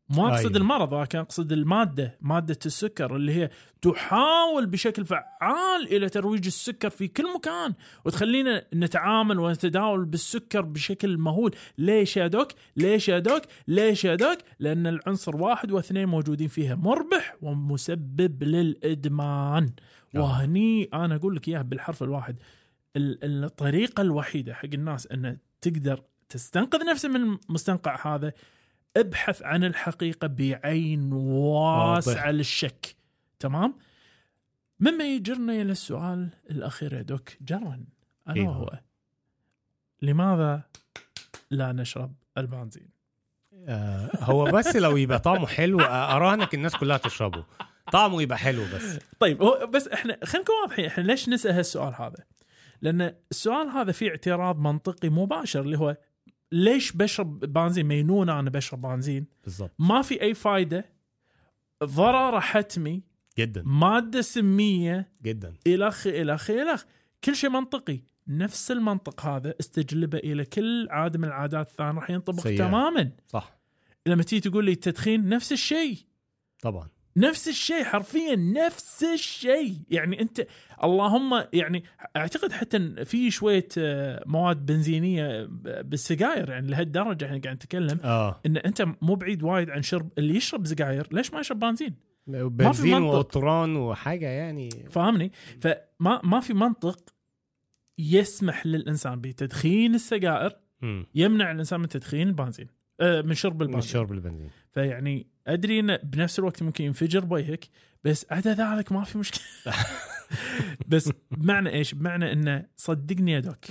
ما أقصد أيوة. المرض ولكن أقصد المادة مادة السكر اللي هي تحاول بشكل فعال إلى ترويج السكر في كل مكان وتخلينا نتعامل ونتداول بالسكر بشكل مهول. ليش يا دوك؟ ليش يا دوك؟ ليش يا دوك؟ لأن العنصر واحد واثنين موجودين فيها مربح ومسبب للإدمان. آه. وهني أنا أقول لك إياها بالحرف الواحد. ال- الطريقة الوحيدة حق الناس إن تقدر تستنقذ نفسها من المستنقع هذا ابحث عن الحقيقة بعين واسعة. للشك. تمام؟ مما يجرنا إلى السؤال الأخير يا دوك. جرا الا أيوه. وهو. لماذا لا نشرب البنزين؟ آه هو بس لو يبقى طعمه حلو آه، أراهنك الناس كلها تشربه. طعمه يبقى حلو بس. طيب هو بس إحنا خلينا نكون واضحين إحنا ليش نسأل هالسؤال هذا؟ لأن السؤال هذا فيه اعتراض منطقي مباشر اللي هو ليش بشرب بنزين؟ مينون أنا بشرب بنزين. بالظبط ما في أي فائده ضرره حتمي. جدا. مادة سمية. جدا. الخ الخ الخ كل شيء منطقي. نفس المنطق هذا استجلبه إلى كل عاده من العادات الثانية. راح ينطبق سيئة. تماما. صح. لما تيجي تقول لي التدخين نفس الشيء. طبعا. نفس الشيء حرفيا نفس الشيء يعني أنت اللهم يعني أعتقد حتى في شوية آه، مواد بنزينية بالسجاير يعني لهالدرجة إحنا قاعد نتكلم آه إن أنت مو بعيد وايد عن شرب اللي يشرب سجاير ليش ما يشرب بنزين؟ بنزين منطق. وقطران وحاجة يعني فاهمني؟ فما ما في منطق يسمح للإنسان بتدخين السجائر. يمنع الإنسان من تدخين البنزين آه، من شرب من البنزين شرب البنزين فيعني أدري انه بنفس الوقت ممكن ينفجر بوجهك بس عدا ذلك ما في مشكلة (laughs) بس بمعنى إيش؟ بمعنى إنه صدقني يا دوك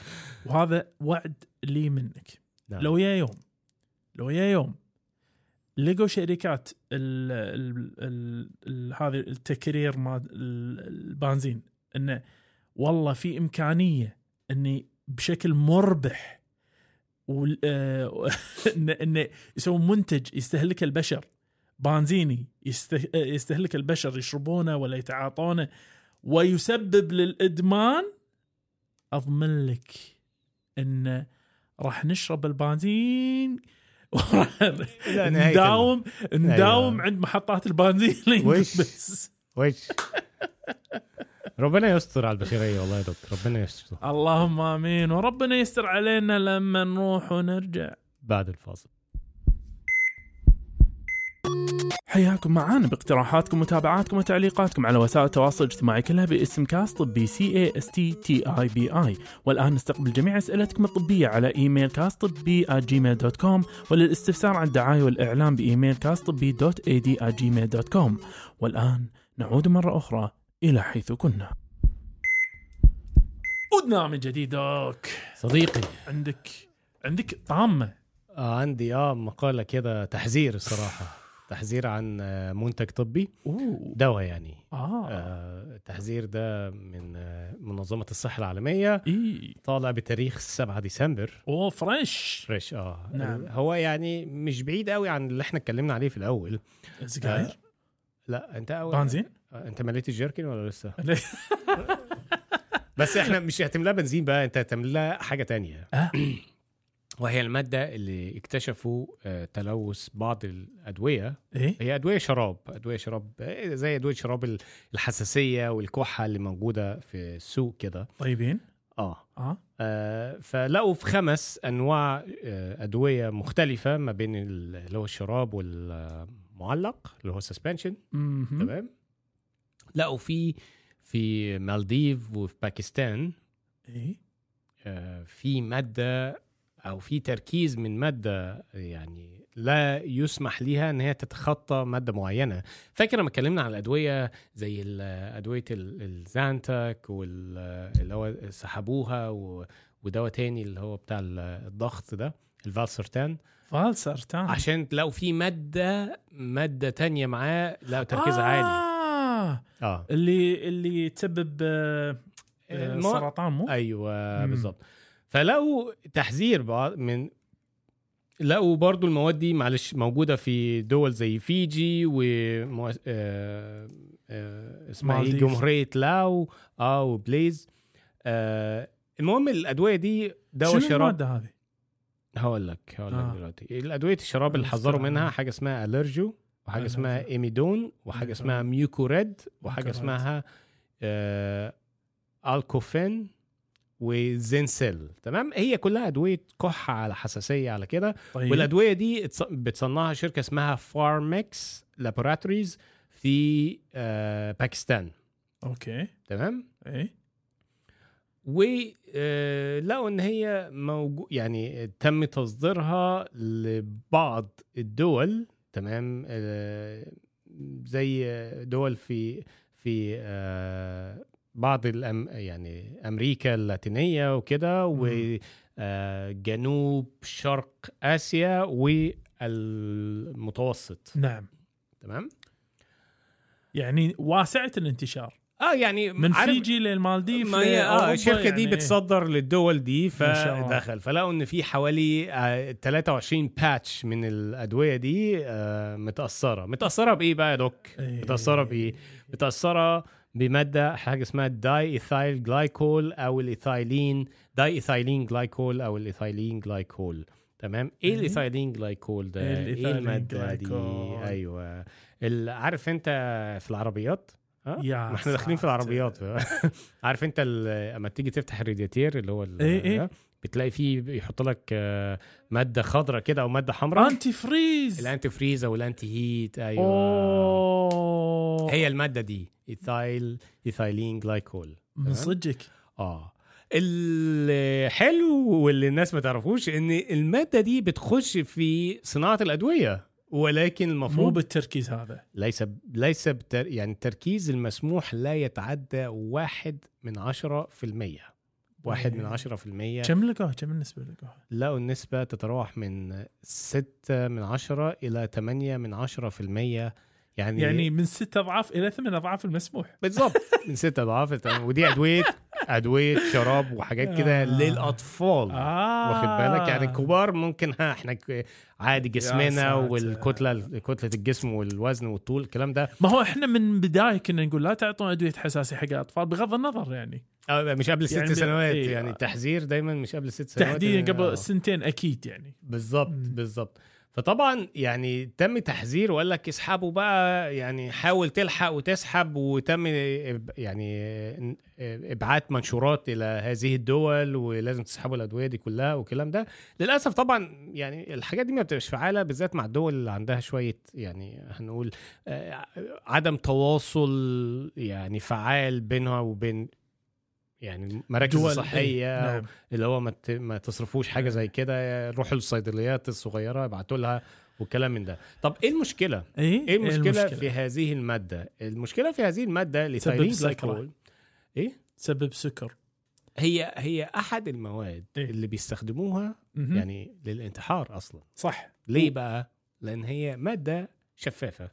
وهذا وعد لي منك نعم. لو يا يوم لو يا يوم لقوا شركات ال ال ال ال هذه التكرير مال ال- البنزين إنه والله في إمكانية إني بشكل مربح انه (laughs) انه يسوون منتج يستهلكه البشر. بنزيني يسته- يستهلك البشر يشربونه ولا يتعاطونه ويسبب للإدمان. أضمن لك انه راح نشرب البنزين. (laughs) نداوم نداوم. عند محطات البنزين. وش؟ (laughs) وش ربنا يستر على البشريه والله يا دكتور ربنا يستر. اللهم آمين. وربنا يستر علينا لما نروح ونرجع. بعد الفاصل. حياكم معانا باقتراحاتكم ومتابعاتكم وتعليقاتكم على وسائل التواصل الاجتماعي كلها باسم كاس طبي C A S T T E B I والآن نستقبل جميع أسئلتكم الطبية على إيميل كاس طبي Gmail dot com وللاستفسار عن الدعاية والإعلان بإيميل كاس طبي dot A D Gmail dot com والآن نعود مرة أخرى إلى حيث كنا. عدنا من جديد دوك صديقي. عندك عندك طامه آه عندي آه مقالة كده تحذير الصراحة. تحذير عن آه، منتج طبي. دواء يعني. آه, آه التحذير ده من آه منظمة الصحة العالمية. اي طالع بتاريخ 7 ديسمبر. أوه fresh. fresh آه. نعم. هو يعني مش بعيد قوي عن اللي إحنا اتكلمنا عليه في الأول. سجاير لا أنت اول بنزين؟ آه، انت مليت الجيركن ولا لسه؟ (laughs) (laughs) بس إحنا مش هتملاها بنزين بقى انت هتملاها حاجة تانية. آه. (clears throat) وهي المادة اللي اكتشفوا آه، تلوث بعض الأدوية. إيه؟ هي أدوية شراب أدوية شراب آه، زي أدوية شراب ال- الحساسية والكحة اللي موجودة في السوق كده. طيبين؟ آه. آه. آه، فلقوا في خمس أنواع آه، أدوية مختلفة ما بين ال- اللي هو الشراب والمعلق اللي هو سسبنشن مهم. تمام؟ لقوا في في مالديف وفي باكستان إيه؟ آه، في مادة أو في تركيز من مادة يعني لا يسمح ليها إن هي تتخطى مادة معينة. فاكر لما اتكلمنا على الأدوية زي أدوية ال- الزانتك واللي هو سحبوها ودواء تاني اللي هو بتاع ال- الضغط ده الفالسرتان فالسرتان عشان لقوا في مادة مادة تانية معاه لقوا تركيزها آه. عالي. آه اللي اللي تسبب آه، آه، المو- سرطان مو أيوه. بالظبط فلقوا تحذير بعض من لقوا برضو المواد دي معلش موجودة في دول زي فيجي و. آه... آه... اسمها إيه. جمهورية لاو آه وبليز آه... المهم الأدوية دي دواء شراب المادة هذه؟ هقول لك هقول لك آه. دلوقتي الأدوية الشراب اللي حذروا. منها حاجة اسمها الرجو وحاجة. اسمها Emidone وحاجة. اسمها Mucorid وحاجة Mucorid. اسمها آه Ulcofin و Zincell تمام؟ هي كلها أدوية كحه على حساسية على كده. طيب. والأدوية دي بتصنعها شركة اسمها Pharmix Laboratories في آه باكستان. okay. تمام؟ إيه؟ ولقوا إن هي موجود يعني تم تصديرها لبعض الدول تمام؟ آه، زي دول في في آه، بعض الأم يعني أمريكا اللاتينية وكده وجنوب شرق آسيا والمتوسط. نعم. تمام؟ يعني واسعة الانتشار. آه يعني من فيجي للمالديف ما هي آه الشركة دي يعني. بتصدر للدول دي. فدخل. فلقوا إن في حوالي آه 23 باتش من الأدوية دي آه متأثرة. متأثرة بإيه بقى يا دوك؟ إيه. متأثرة بإيه؟ متأثرة بمادة حاجة اسمها diethyl glycol أو ال ethylene diethylene glycol أو ال ethylene glycol تمام؟ إيه إيه؟ ال ethylene glycol ده؟ إيه إيه المادة دي؟ أيوه. عارف أنت في العربيات؟ يا ما إحنا داخلين في. العربيات. (laughs) عارف انت اما تيجي تفتح الرادياتير اللي هو إيه. ده، بتلاقي فيه يحط لك آه، مادة خضراء كده أو مادة حمراء. antifreeze ال antifreeze أو ال anti heat. أيوه. أوه. هي المادة دي. ethyl ethylene glycol. من صدقك. آه. الحلو واللي الناس ما تعرفوش إن المادة دي بتخش في صناعة الأدوية. ولكن مو المفروض بالتركيز هذا. ليس ليس بتر يعني التركيز المسموح لا يتعدى واحد من عشرة في المية. واحد من إيه. عشرة في المية. كم لقوها كم النسبة لقوها لقوا النسبة تتراوح من ستة من عشرة إلى تمانية من عشرة في المية. يعني يعني من ست أضعاف إلى ثمان أضعاف المسموح. بالظبط من ستة أضعاف. ودي أدوية أدوية شراب وحاجات كده آه. للأطفال. آه. واخد بالك؟ يعني الكبار ممكن ها إحنا عادي جسمنا. والكتلة كتلة الجسم والوزن والطول الكلام ده. ما هو إحنا من بداية كنا نقول لا تعطون أدوية حساسيه حق الأطفال بغض النظر يعني. آه، مش قبل ست يعني سنوات إيه. يعني تحذير دايما مش قبل ست سنوات. تحديدا آه، قبل سنتين أكيد يعني. بالظبط. بالظبط فطبعا يعني تم تحذير وقال لك اسحبوا بقى يعني حاول تلحق وتسحب وتم يعني ابعات منشورات إلى هذه الدول ولازم تسحبوا الأدوية دي كلها والكلام ده. للأسف طبعا يعني الحاجات دي ما بتبقاش فعالة بالذات مع الدول اللي عندها شوية يعني هنقول عدم تواصل يعني فعال بينها وبين يعني مراكز دول صحية إيه، نعم. اللي هو ما تصرفوش حاجة زي كده روحوا للصيدليات الصغيرة ابعتوا لها والكلام من ده. طب إيه المشكلة؟ إيه؟ إيه المشكلة, في هذه المادة؟ المشكلة في هذه المادة سكرة. جلايكول إيه؟ تسبب سكر. هي هي أحد المواد إيه؟ اللي بيستخدموها مهم. يعني للانتحار أصلا. صح. ليه بقى؟ لأن هي مادة شفافة.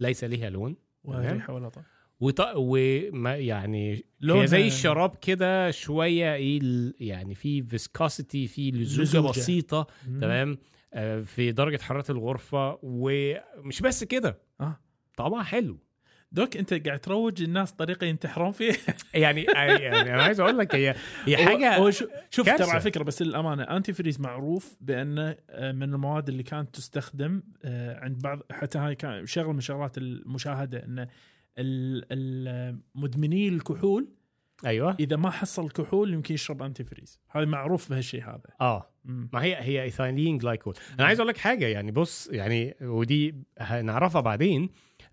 ليس لها لون. وريحه ولا طعم وط... وما يعني هي زي الشراب كده شوية إيه يعني في viscosity في لزوجة. بسيطة. تمام آه، في درجة حرارة الغرفة ومش بس كده آه. طعمها حلو doc انت قاعد تروج الناس طريقة ينتحرون فيها (laughs) يعني يعني أنا عايز أقول لك هي هي حاجة شوف. ترى على فكرة بس للأمانة antifreeze معروف بانه آه، من المواد اللي كانت تستخدم آه، عند بعض حتى هاي كان شغله من شغلات المشاهدة إنه ال- ال- مدمني الكحول أيوه. إذا ما حصل كحول يمكن يشرب antifreeze هذا معروف بهالشيء هذا. آه. مم. ما هي هي ethylene glycol أنا عايز أقول لك حاجة يعني بص يعني ودي هنعرفها بعدين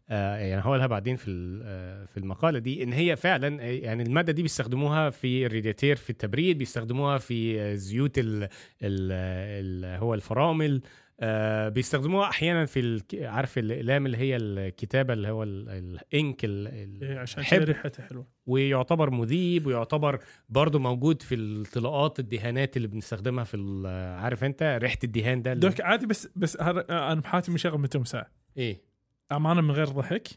آه يعني هقولها بعدين في آه، في المقالة دي إن هي فعلا آه، يعني المادة دي بيستخدموها في الرادياتير في التبريد بيستخدموها في زيوت ال ال ال هو الفرامل آه بيستخدموها أحيانا في عارف الأقلام اللي هي الكتابة اللي هو ال- ال ink ال- ال- إيه، عشان حب. كذا ريحته حلوة. ويعتبر مذيب ويعتبر برضه موجود في الطلاقات الدهانات اللي بنستخدمها في ال- عارف أنت ريحة الدهان ده اللي- دوك عادي بس بس آه، أنا بحياتي مشغل متى ساعة. إيه. أمانة من غير ضحك.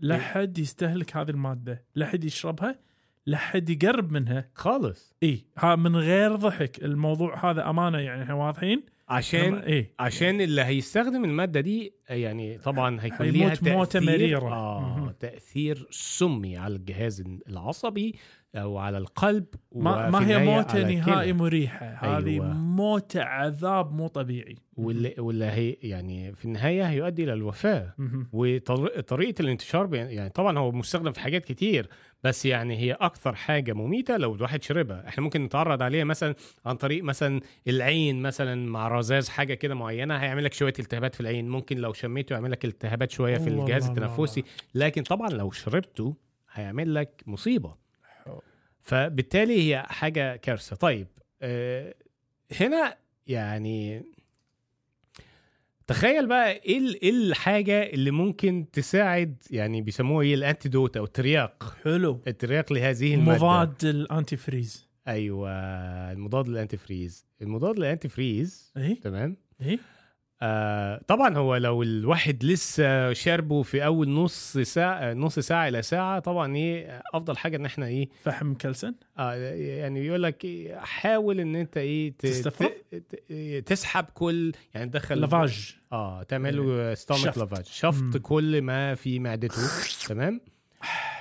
لا إيه. حد يستهلك هذه المادة. لا حد يشربها. لا حد يقرب منها. خالص. اي ها من غير ضحك. الموضوع هذا أمانة يعني إحنا واضحين. عشان اي عشان اللي هيستخدم المادة دي يعني طبعا هيكون ليها تأثير مريرة. آه. تأثير سمي على الجهاز العصبي أو على القلب ما, ما هي النهاية موتة نهائي. مريحة هذه أيوة. موتة عذاب مو طبيعي واللي واللي هي يعني في النهاية هيؤدي إلى الوفاة مهم. وطريقة الانتشار يعني طبعا هو مستخدم في حاجات كتير بس يعني هي أكثر حاجة مميتة لو الواحد شربها. إحنا ممكن نتعرض عليها مثلا عن طريق مثلا العين مثلا مع رذاذ حاجة كده معينة هيعمل لك شوية التهابات في العين. ممكن لو شميته يعمل لك التهابات شوية في الجهاز التنفسي. لكن طبعا لو شربته هيعمل لك مصيبة. فبالتالي هي حاجة كارثة. طيب آه هنا يعني تخيل بقى إيه ال- إيه الحاجة اللي ممكن تساعد يعني بيسموها إيه ال antidote أو الترياق. حلو. الترياق لهذه المادة. مضاد ال antifreeze أيوه المضاد لل antifreeze المضاد لل antifreeze اي تمام؟ اي آه طبعا هو لو الواحد لسه شاربه في أول نص ساعة نص ساعة إلى ساعة طبعا إيه أفضل حاجة إن إحنا إيه فحم كلسن آه يعني بيقول لك إيه، حاول إن أنت إيه ت- تسحب كل يعني تدخل lavage آه تعمل له stomach شفط. lavage شفط. كل ما في معدته (sighs) تمام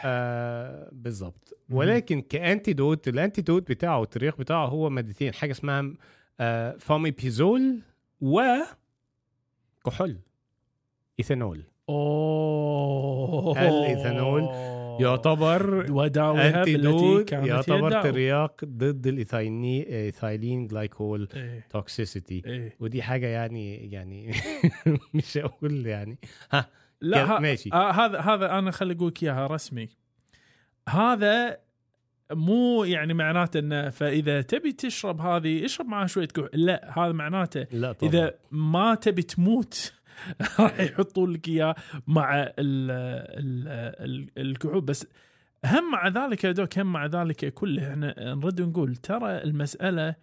آه بالظبط. ولكن ك antidote ال antidote بتاعه الترياق بتاعه هو مادتين حاجة اسمها آه fomepizole و كحول إيثانول. أوه. الإيثانول يعتبر وداويها بالتي يعتبر. ترياق ضد ال ethylene glycol إيه. toxicity. إيه. ودي حاجة يعني يعني (laughs) مش هقول يعني. ها لا ها ماشي. آه هذا هذا أنا خلي أقول لك إياها رسمي. هذا مو يعني معناته إنه فإذا تبي تشرب هذه اشرب معها شوية كحول. لا هذا معناته لا طبعا. إذا ما تبي تموت (laughs) راح يحطوا لك إياه مع ال ال ال الكحول. بس هم مع ذلك يا دوك هم مع ذلك كله. إحنا نرد نقول ترى المسألة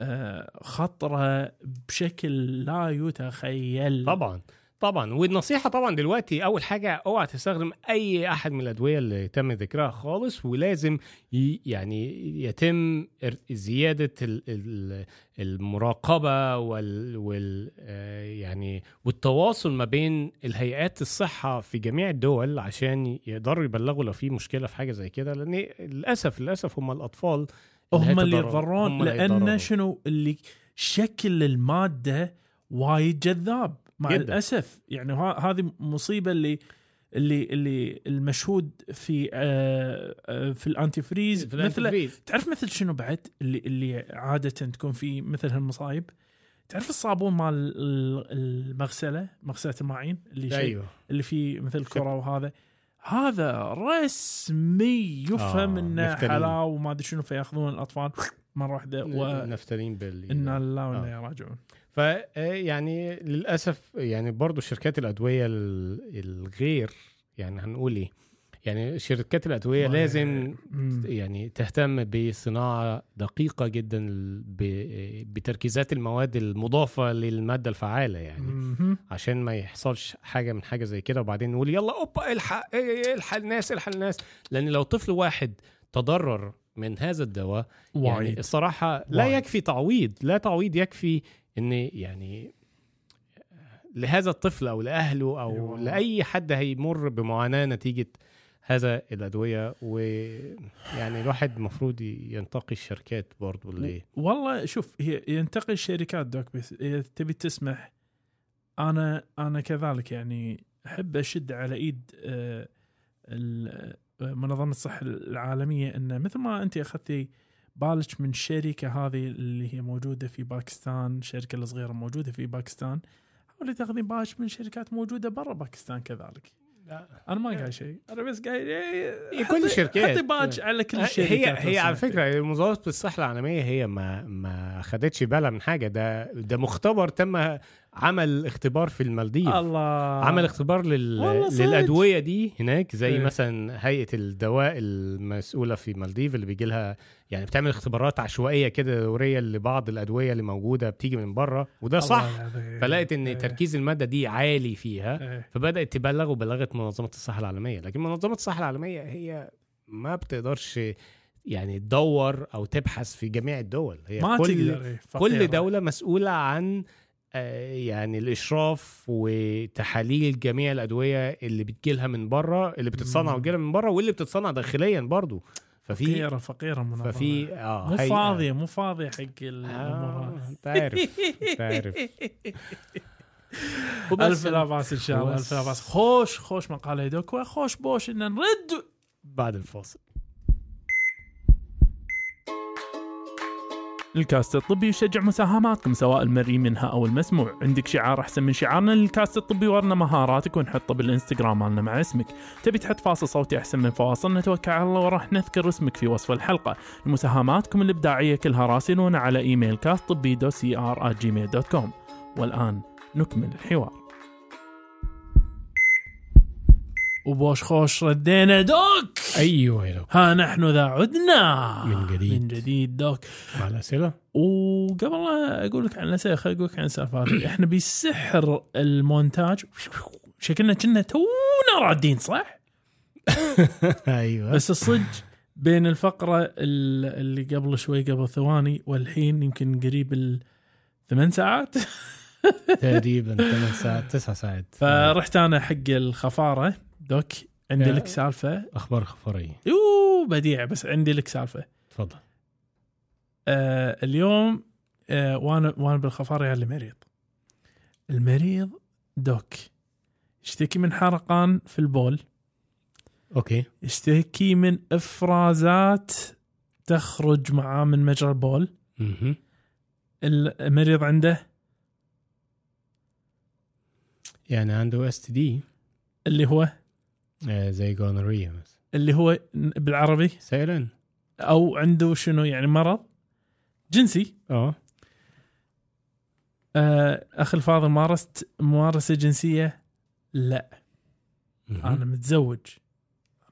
آه، خطرة بشكل لا يتخيل. طبعا. طبعا. والنصيحة طبعا دلوقتي أول حاجة أوعى تستخدم أي أحد من الأدوية اللي تم ذكرها خالص ولازم يعني يتم إر- زيادة ال- ال- المراقبة وال, وال آه، يعني والتواصل ما بين الهيئات الصحة في جميع الدول عشان يقدروا يبلغوا لو في مشكلة في حاجة زي كده. لأن للأسف للأسف هم الأطفال هم اللي هم لأن هيتضرروا. شنو؟ اللي شكل المادة وايد جذاب. مع جداً. الأسف. يعني ها- هذه مصيبة اللي اللي اللي المشهود في آه آه في الانتي فريز في مثل. تعرف مثل شنو بعد؟ اللي اللي عادة تكون في مثل هالمصايب؟ تعرف الصابون مال ال- المغسلة؟ مغسلة الماعين؟ اللي شيء أيوه. اللي فيه مثل كرة وهذا. هذا رسمي يفهم آه، إنه. حلاوه وما أدري شنو فيأخذون الأطفال مرة واحدة وأنا نفترين بال لله وإنا آه. راجعون. ف يعني للأسف يعني برضو شركات الأدوية ال- الغير يعني هنقول إيه يعني شركات الأدوية. لازم. يعني تهتم بصناعة دقيقة جدا بتركيزات المواد المضافة للمادة الفعالة يعني. عشان ما يحصلش حاجة من حاجة زي كده وبعدين نقول يلا أوبا الحق إيه، الحق الناس الحق الناس لأن لو طفل واحد تضرر من هذا الدواء يعني الصراحة لا. يكفي تعويض لا تعويض يكفي ان يعني لهذا الطفل أو لأهله أو أيوة. لأي حد هيمر بمعاناة نتيجة هذا الأدوية ويعني الواحد المفروض ينتقي الشركات برضو اللي والله شوف هي ينتقي الشركات دوك بس إذا تبي تسمح أنا أنا كذلك يعني أحب أشد على إيد آه، آه، منظمة الصحة العالمية إن مثل ما أنت أخذتي بالك من الشركة هذه اللي هي موجودة في باكستان الشركة الصغيرة موجودة في باكستان. حاولي تاخذين بالك من شركات موجودة برا باكستان كذلك. أنا ما قايل شيء. أنا بس قايل هي حطي- كل الشركات. حطي بالك على كل الشركات هي هي على. فكرة منظمه الصحه العالمية هي ما ما خدتش بالها من حاجة. ده ده مختبر تم عمل اختبار في المالديف الله عمل اختبار لل... للأدوية دي هناك زي إيه. مثلا هيئة الدواء المسؤولة في المالديف اللي بيجي لها يعني بتعمل اختبارات عشوائية كده دوريه لبعض الأدوية اللي موجودة بتيجي من بره وده صح. فلقت إن إيه. تركيز المادة دي عالي فيها إيه. فبدأت تبلغ وبلغت منظمة الصحة العالمية لكن منظمة الصحة العالمية هي ما بتقدرش يعني تدور أو تبحث في جميع الدول هي ما كل تقدر إيه،. كل دولة مسؤولة عن يعني الإشراف وتحاليل جميع الأدوية اللي بتجيلها من بره اللي بتتصنع. وتجيلها من بره واللي بتصنع داخليا برضو ففي فقيرة فقيرة منظمة ففي آه مو فاضية مو فاضية حق الأمور آه هذه. أنت عارف أنت عارف (laughs) ألف لا بأس إن شاء الله. ألف لا بأس خوش خوش مقال هيدوك خوش بوش إن نرد بعد الفاصل الكاست الطبي يشجع مساهماتكم سواء المرئي منها أو المسموع. عندك شعار أحسن من شعارنا للكاست الطبي ورّنا مهاراتك ونحطه بالإنستغرام مالنا مع اسمك. تبي تحط فاصل صوتي أحسن من فواصلنا توكل على الله وراح نذكر اسمك في وصف الحلقة. مساهماتكم الإبداعية كلها راسلونا على إيميل كاست طبي دو سي ار Gmail dot com والآن نكمل الحوار وبوش خوش ردينا doc. أيوه يا ها نحن ذا عدنا. من جديد. من جديد doc. مع الأسئلة؟ وقبل لا أقول لك عن الأسئلة خليني أقول لك عن هذه (coughs) إحنا بسحر المونتاج شكلنا كنا تونا رادين صح؟ (laughs) أيوه. بس الصدق بين الفقرة ال- اللي قبل شوي قبل ثواني والحين يمكن قريب الثمان ساعات. (laughs) تقريبا 8 ساعات 9 ساعات. فرحت أنا حق الخفارة. دوك عندي. لك سالفة. أخبار خفرية. يو بديع بس عندي لك سالفة. تفضل. آه اليوم آه وأنا وأنا بالخفار يا اللي مريض المريض doc يشتكي من حرقان في البول. okay. يشتكي من إفرازات تخرج معاه من مجرى البول. أها المريض عنده؟ يعني عنده STD اللي هو؟ زي جونوريا مثلا. اللي هو بالعربي؟ سائلا. أو عنده شنو يعني مرض؟ جنسي؟ آه. آه أخي الفاضل مارست ممارسة جنسية؟ لا. مهم. أنا متزوج.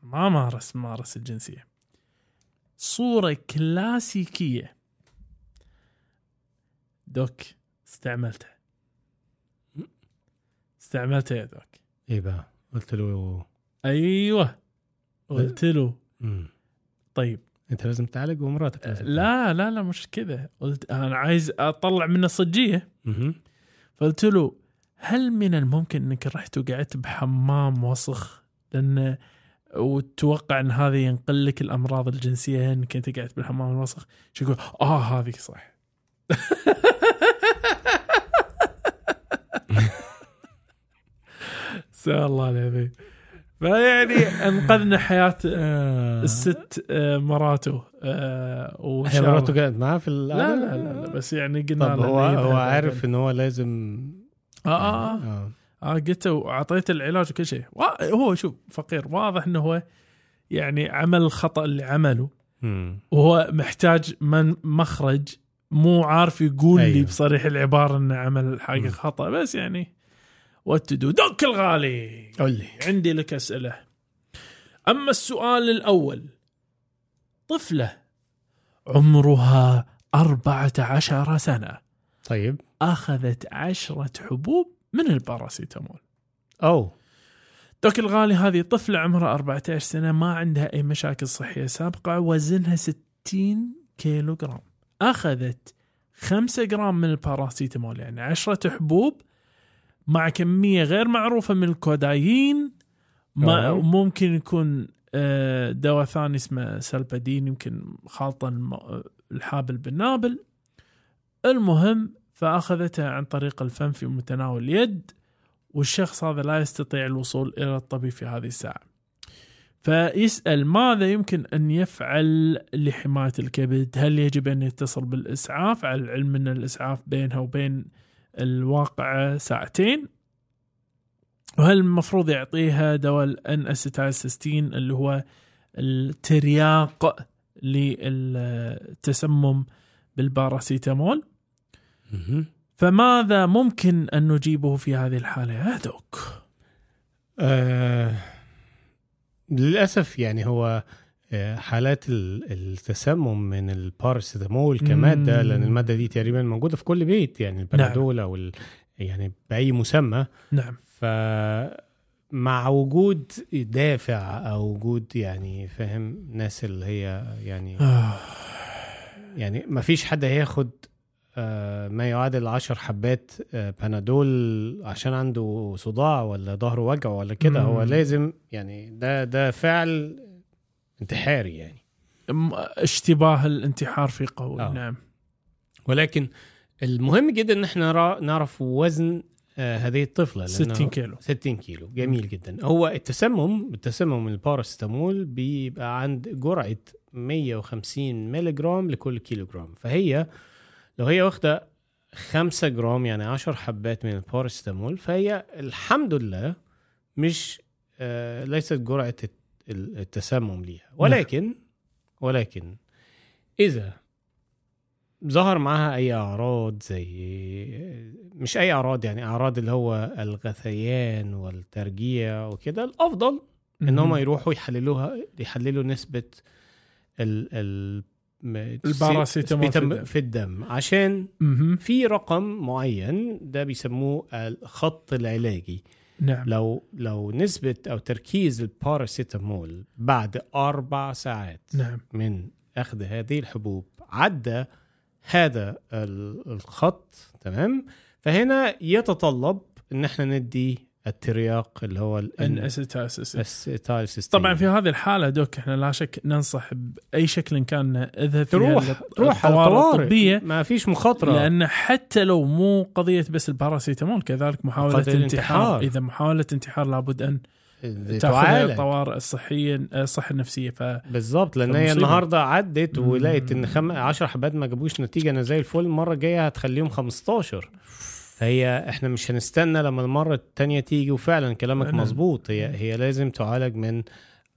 ما مارس ممارسة الجنسيه صورة كلاسيكية. دوك استعملتها. استعملتها يا دوك. إيه بقى قلت له أيوه قلت له. طيب. أنت لازم تعالج ومراتك لازم لا لا لا مش كذا. قلت أنا عايز أطلع منه صجية. فقلت له هل من الممكن إنك رحت وقعدت بحمام وسخ؟ لأن وتتوقع إن هذا ينقل لك الأمراض الجنسية إنك أنت قاعد بالحمام الوسخ شو يقول؟ آه هذه صح. (laughs) سأل الله العظيم. فيعني انقذنا حياة آه. الست آه، مراته آه، وإن هي شاء الله- مراته قاعد معاه في لا؟ لا لا, لا بس يعني قلنا طب هو هو. عارف ان هو لازم آه آه, آه. آه آه قلت واعطيته العلاج وكل شيء هو شوف فقير واضح إنه هو يعني عمل الخطأ اللي عمله مم. وهو محتاج من مخرج مو عارف يقول أيوه. لي. بصريح العبارة إنه عمل حاجة. خطأ بس يعني وات دو دك الغالي قول لي عندي لك أسئلة. أما السؤال الأول طفلة عمرها 14 سنة. طيب. أخذت عشرة حبوب من الباراسيتامول. أو. doc الغالي هذه طفلة عمرها 14 سنة ما عندها أي مشاكل صحية سابقة وزنها 60 كيلو جرام أخذت 5 جرام من الباراسيتامول يعني 10 حبوب مع كمية غير معروفة من الكودايين ما. ممكن يكون آه، دواء ثاني اسمه سولبادين يمكن خالطا الم- الحابل بالنابل المهم فأخذتها عن طريق الفم في متناول اليد والشخص هذا لا يستطيع الوصول إلى الطبيب في هذه الساعة. فيسأل ماذا يمكن أن يفعل لحماية الكبد؟ هل يجب أن يتصل بالإسعاف؟ على العلم أن الإسعاف بينها وبين الواقع ساعتين وهل المفروض يعطيها دواء ال N-acetylcysteine اللي هو الترياق للتسمم بالباراسيتامول. فماذا ممكن أن نجيبه في هذه الحالة يا دوك؟ آه للأسف يعني هو حالات ال- التسمم من الباراسيتامول كمادة. لأن المادة دي تقريبا موجودة في كل بيت يعني البنادول أو ال- يعني بأي مسمى نعم فمع وجود دافع أو وجود يعني فاهم ناس اللي هي يعني آه. يعني ما فيش حد هياخد آه، ما يعادل عشر حبات آه، بنادول عشان عنده صداع ولا ظهره وجعه ولا كده. هو لازم يعني ده ده فعل انتحاري يعني. اشتباه الانتحار في قول آه. نعم. ولكن المهم جدا ان إحنا نعرف وزن آه، هذه الطفلة لأنه- 60 كيلو. 60 كيلو. جميل جدا. هو التسمم التسمم من الباراسيتامول بيبقى عند جرعة 150 مللي جرام لكل كيلو جرام فهي لو هي واخدة 5 جرام يعني 10 حبات من الباراسيتامول فهي الحمد لله مش آه ليست ال- التسمم ليها ولكن ولكن إذا ظهر معاها أي أعراض زي مش أي أعراض يعني أعراض اللي هو الغثيان والترجيع وكده الأفضل إن هم. يروحوا يحللوها يحللوا نسبة ال ال الباراسيتامول في الدم. في الدم عشان. في رقم معين ده بيسموه الخط العلاجي نعم. لو لو نسبة أو تركيز الباراسيتامول بعد أربع ساعات نعم. من أخذ هذه الحبوب عدى هذا ال- الخط تمام؟ فهنا يتطلب إن إحنا ندي الترياق اللي هو ال acetylcysteine طبعا في هذه الحالة doc إحنا لا شك ننصح بأي شكل كان اذهب فيها تروح تروح الطوارئ الطوارئ الطبية. ما فيش مخاطرة. لأن حتى لو مو قضية بس الباراسيتامول كذلك محاولة انتحار. الانتحار. إذا محاولة انتحار لابد أن تأخذ الطوارئ الصحية الصحة النفسية. ف بالظبط لأن هي. النهارده عدت. ولقيت إن خم... 10 حبات ما جابوش نتيجة. أنا زي الفل المرة الجاية هتخليهم 15 فهي إحنا مش هنستنى لما المرة التانية تيجي وفعلا كلامك فعلاً. مظبوط هي هي لازم تعالج من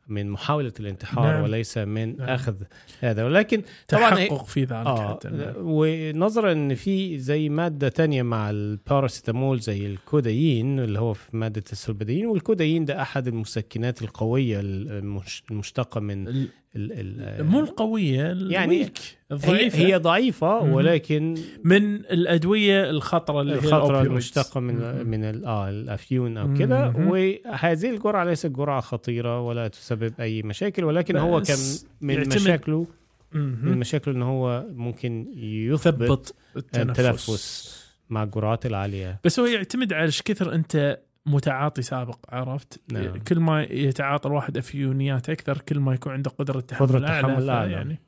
من محاولة الانتحار نعم. نعم. وليس من نعم. نعم. أخذ هذا ولكن طبعا تحقق في ذلك حتى نعم. ونظرا إن في زي مادة تانية مع الباراسيتامول زي الكودايين اللي هو في مادة السلبدين والكودايين ده أحد المسكنات القوية المش- المشتقة من مو القوية يعني ال weak هي, الضعيفة هي ضعيفة. ولكن من الأدوية الخطرة اللي هي الخطرة. المشتقة من مم. من آه الأفيون أو كده مم. وهذه الجرعه ليست جرعه خطيرة ولا تسبب أي مشاكل ولكن هو كان من يعتمد- مشاكله من. مشاكله ان هو ممكن يثبت ثبط التنفس. التنفس مع الجرعات العالية بس هو يعتمد على إيش كثر أنت متعاطي سابق عرفت نعم. كل ما يتعاطى الواحد أفيونيات أكثر كل ما يكون عنده قدرة تحمل قدرة اعلى تحمل أعلى. يعني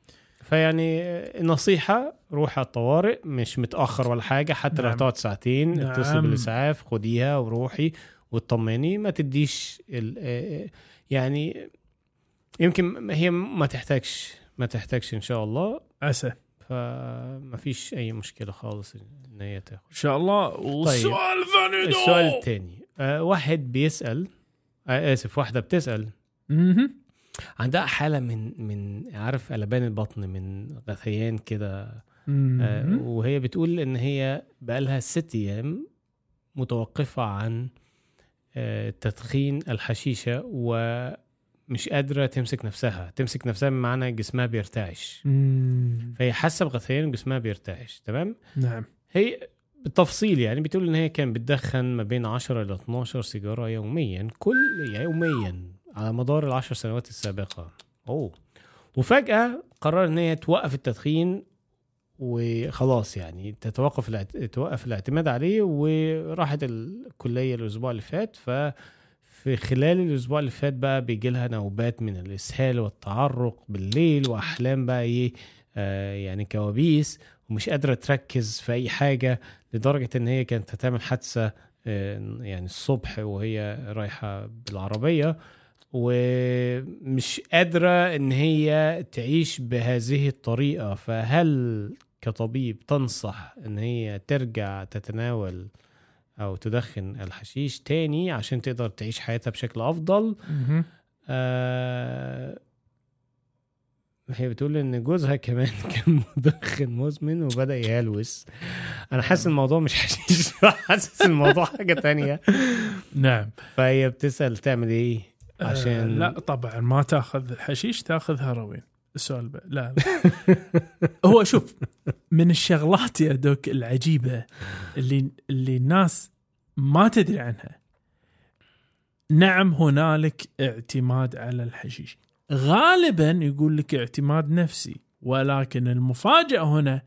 فيعني نصيحة روح على الطوارئ مش متأخر ولا حاجة حتى نعم. لو تقعد ساعتين نعم. اتصل بالإسعاف خديها وروحي واطمني ما تديش يعني يمكن هي ما تحتاجش ما تحتاجش إن شاء الله عسى فما فيش أي مشكلة خالص إن هي تاخد إن شاء الله والسؤال الثاني دو. السؤال الثاني واحد بيسأل آه آسف واحدة بتسأل مهم. عندها حالة من من عارف قلبان البطن من غثيان كده آه،. وهي بتقول إن هي بقالها ست أيام متوقفة عن آه، تدخين الحشيشة مش قادرة تمسك نفسها تمسك نفسها بمعنى جسمها بيرتعش. فهي حاسة بغثيان جسمها بيرتعش تمام نعم هي بالتفصيل يعني بتقول إن هي كان بتدخن ما بين 10 ل 12 سيجارة يوميا كل يوميا على مدار العشر سنوات السابقة. أوه. وفجأة قرر إن هي توقف التدخين وخلاص يعني تتوقف. توقف الاعتماد عليه وراحت الكلية الأسبوع اللي فات. ف في خلال الأسبوع اللي فات بقى بيجي لها نوبات من الإسهال والتعرق بالليل وأحلام بقى إيه آه يعني كوابيس ومش قادرة تركز في أي حاجة. لدرجة إن هي كانت هتعمل حادثة آه يعني الصبح وهي رايحة بالعربية ومش قادرة إن هي تعيش بهذه الطريقة فهل كطبيب تنصح إن هي ترجع تتناول أو تدخن الحشيش تاني عشان تقدر تعيش حياتها بشكل أفضل. آه هي بتقول إن جوزها كمان (laughs) كان مدخن مزمن وبدأ يهلوس. أنا حاسس الموضوع مش حشيش. (laughs) حاسس الموضوع حاجة تانية. نعم. فهي بتسأل تعمل إيه؟ عشان آه لا طبعا ما تأخذ حشيش تأخذ هيروين السؤال ب... لا, لا. (laughs) هو شوف من الشغلات يا دوك العجيبة اللي اللي الناس ما تدري عنها نعم هنالك اعتماد على الحشيش. غالبا يقول لك اعتماد نفسي ولكن المفاجأة هنا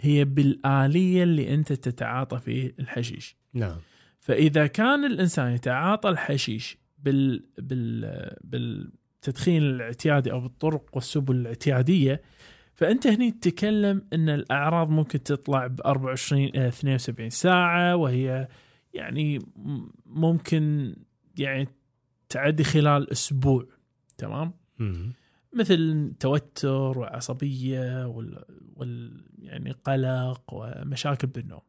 هي بالآلية اللي أنت تتعاطى فيه الحشيش. نعم. فإذا كان الإنسان يتعاطى الحشيش بال بال بالتدخين الاعتيادي أو بالطرق والسبل الاعتيادية فأنت هني تتكلم إن الأعراض ممكن تطلع ب 24 إلى 72 ساعة وهي يعني ممكن يعني تعدي خلال أسبوع. تمام. مثل توتر وعصبية وال, وال يعني قلق ومشاكل بالنوم.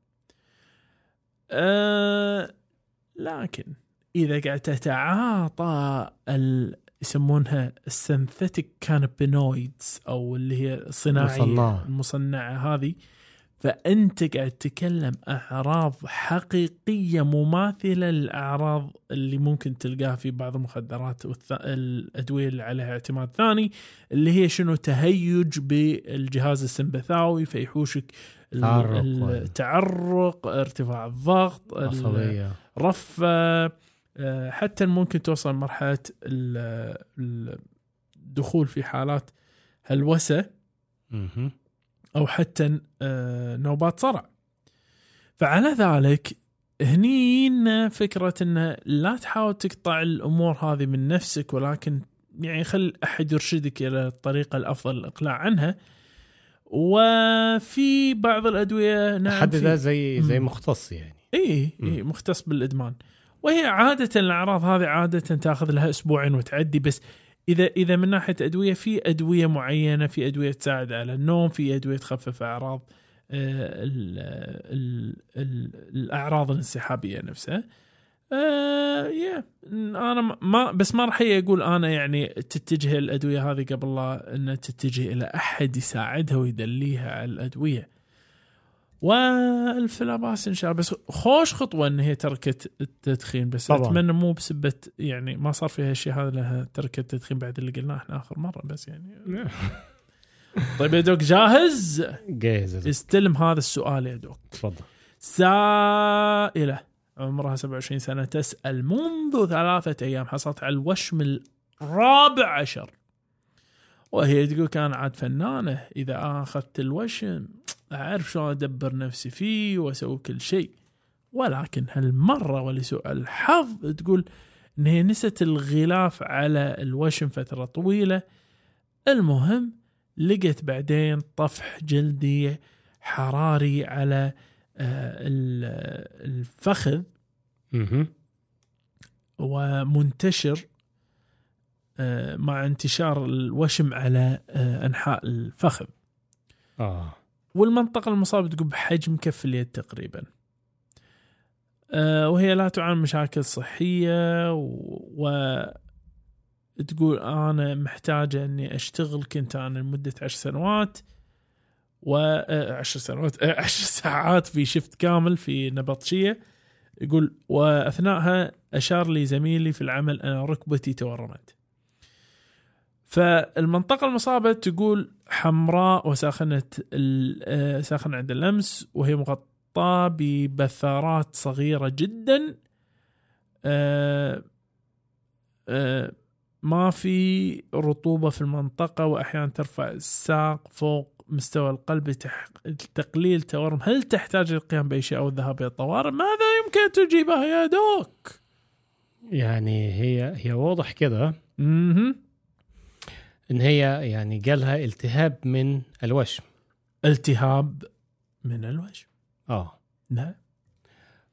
أه لكن إذا قاعد تتعاطى ال يسمونها السنثيتك كانابينويدز أو اللي هي الصناعية. المصنعة هذه فأنت قاعد تتكلم أعراض حقيقية مماثلة للأعراض اللي ممكن تلقاها في بعض المخدرات والادويه اللي عليها اعتماد ثاني اللي هي شنو؟ تهيج بالجهاز السمبثاوي فيحوشك التعرق ارتفاع الضغط ال- عصبية. رفة آه، حتى ممكن توصل ال- الدخول في حالات هلوسة. أو حتى آه، نوبات صرع. فعلى ذلك هني فكرة أن لا تحاول تقطع الأمور هذه من نفسك ولكن يعني خل أحد يرشدك إلى الطريقة الأفضل للإقلاع عنها. وفي بعض الأدوية نعم حد ده زي زي. مختص يعني. إي إي مختص بالإدمان. وهي عادة الأعراض هذه عادة تأخذ لها أسبوعين وتعدي بس اذا إذا من ناحية أدوية في أدوية معينة في أدوية تساعد على النوم في أدوية تخفف أعراض آه، ال ال ال الأعراض الانسحابية نفسها. آه يا أنا ما بس ما راح أقول أنا يعني تتجه الأدوية هذه قبل لا ان تتجه إلى أحد يساعدها ويدليها على الأدوية. والف لا باس إن شاء الله. بس خوش خطوة إن هي تركت التدخين. بس طبعاً. أتمنى مو بسبة يعني ما صار فيها الشيء هذا لها تركت التدخين بعد اللي قلناه إحنا آخر مرة. بس يعني (laughs) طيب يا دوك جاهز؟ جاهز. استلم هذا السؤال يا دوك تفضل. سائلة عمرها 27 سنة تسأل منذ ثلاثة أيام حصلت على الوشم الرابع عشر. وهي تقول كان عاد فنانة إذا أخذت الوشم. أعرف شلون أدبر نفسي فيه وأسوي كل شيء. ولكن هالمرة ولسوء الحظ تقول إن هي نست الغلاف على الوشم فترة طويلة. المهم لقيت بعدين طفح جلدي حراري على آه، ال- الفخذ. ومنتشر آه، مع انتشار الوشم على آه، أنحاء الفخذ. آه. والمنطقة المصابة تقول بحجم كف اليد تقريبا. آه، وهي لا تعاني مشاكل صحية و تقول أنا محتاجة إني أشتغل كنت أنا لمدة عشر سنوات و آه، سنوات آه، (laughs) عشر ساعات في شفت كامل في نبطشية. يقول وأثناءها أشار لي زميلي في العمل ان ركبتي تورمت. فالمنطقة المصابة تقول حمراء وساخنة آه، ساخنة عند اللمس وهي مغطاة ببثارات صغيرة جدا. آه، آه، ما في رطوبة في المنطقة وأحيانا ترفع الساق فوق مستوى القلب لتقليل تورم هل تحتاج للقيام بأي شيء أو الذهاب إلى الطوارئ؟ ماذا يمكن تجيبه يا دوك؟ يعني هي هي واضح كده. إن هي يعني جالها التهاب من الوشم. التهاب من الوجه آه. نعم.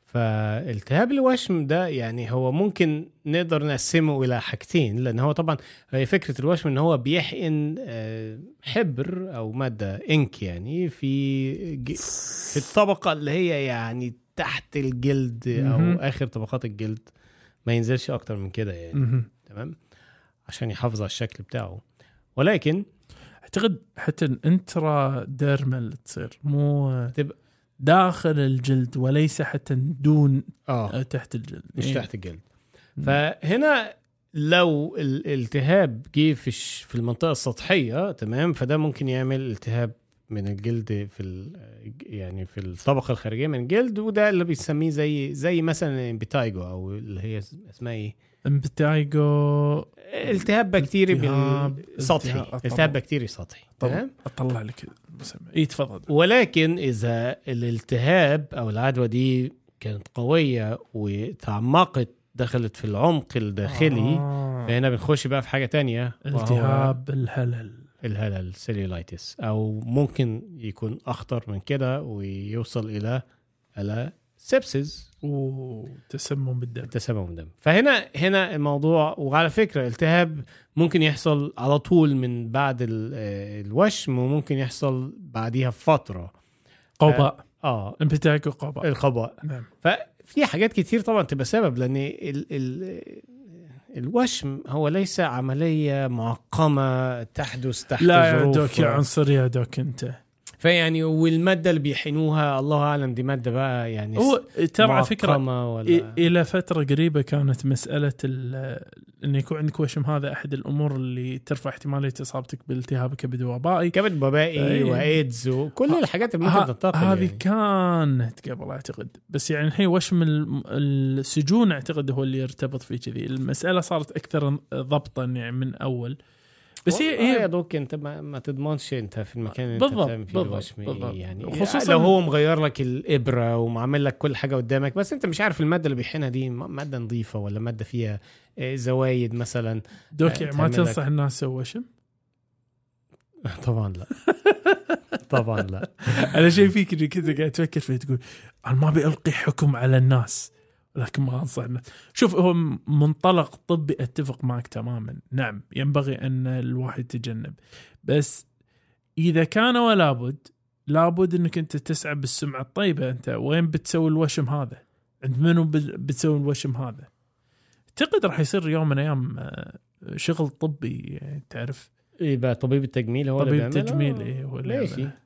فالتهاب الوشم ده يعني هو ممكن نقدر نقسمه إلى حاجتين لأن هو طبعا هي فكرة الوشم إن هو بيحقن آه، حبر أو مادة إنك يعني في في الطبقة اللي هي يعني تحت الجلد أو. آخر طبقات الجلد. ما ينزلش أكتر من كده يعني. تمام؟ عشان يحافظ على الشكل بتاعه. ولكن أعتقد حتى الانترا ديرمال تصير. مو داخل الجلد وليس حتى دون آه. تحت الجلد. مش إيه. تحت الجلد. فهنا لو الالتهاب جه في في المنطقة السطحية تمام؟ فده ممكن يعمل التهاب من الجلد في ال- يعني في الطبقة الخارجية من الجلد وده اللي بيسميه زي زي مثلا impetigo أو اللي هي اسمها إيه؟ impetigo التهاب بكتيري بال- سطحي. التهاب- بكتيري سطحي. تمام؟ اطلع لك اي تفضل. ولكن إذا الالتهاب أو العدوى دي كانت قوية وتعمقت دخلت في العمق الداخلي آه. فهنا بنخش بقى في حاجة تانية التهاب الهلل. الهلال cellulitis أو ممكن يكون أخطر من كده ويوصل إلى إلى sepsis وتسمم بالدم. تسمم الدم فهنا هنا الموضوع وعلى فكرة التهاب ممكن يحصل على طول من بعد آه، الوشم وممكن يحصل بعديها بفترة. قوباء آه impetigo قوباء القضاء نعم. ففي حاجات كتير طبعا تبقى سبب لأن ال ال الوشم هو ليس عملية معقمة تحدث تحت لا يا دوك يا عنصري يا دوك أنت. فيعني والمادة اللي بيحقنوها الله أعلم دي مادة بقى يعني هو ترى على فكرة ولا؟ إلى فترة قريبة كانت مسألة ال- إن يكون عندك وشم هذا أحد الأمور اللي ترفع احتمالية إصابتك بالتهاب كبد وبائي كبد وبائي. وايدز وكل الحاجات اللي ممكن تنتقل هذه يعني. كانت قبل أعتقد. بس يعني الحين وشم السجون أعتقد هو اللي يرتبط فيه كذي. المسألة صارت أكثر ضبطا يعني من أول. بس هي والله يا هي دوك انت ما, ما تضمنش انت في المكان اللي انت بالضبط، بتعمل فيه بالضبط، الوشم بالضبط. إيه يعني خصوصاً- لو هو مغير لك الإبرة ومعمل لك كل حاجة قدامك بس انت مش عارف المادة اللي بيحقنها دي مادة نظيفة ولا مادة فيها آه، زوايد مثلا دوك يعني ما تنصح الناس يسوي وشم؟ (laughs) طبعا لا طبعا لا (laughs) أنا شيء فيك اللي كذا قاعد تفكر فيه تقول أنا ما ابي القي حكم على الناس لكن ما أنصح شوف هو منطلق طبي أتفق معك تماما. نعم ينبغي أن الواحد يتجنب. بس إذا كان ولا بد لابد إنك أنت تسعى بالسمعة الطيبة. أنت وين بتسوي الوشم هذا؟ عند منو بت- بتسوي الوشم هذا؟ أعتقد راح يصير يوم من الأيام آه، شغل طبي يعني تعرف. يبقى طبيب التجميل هو اللي طبيب بيعملها؟ تجميل إيه هو اللي يعملها.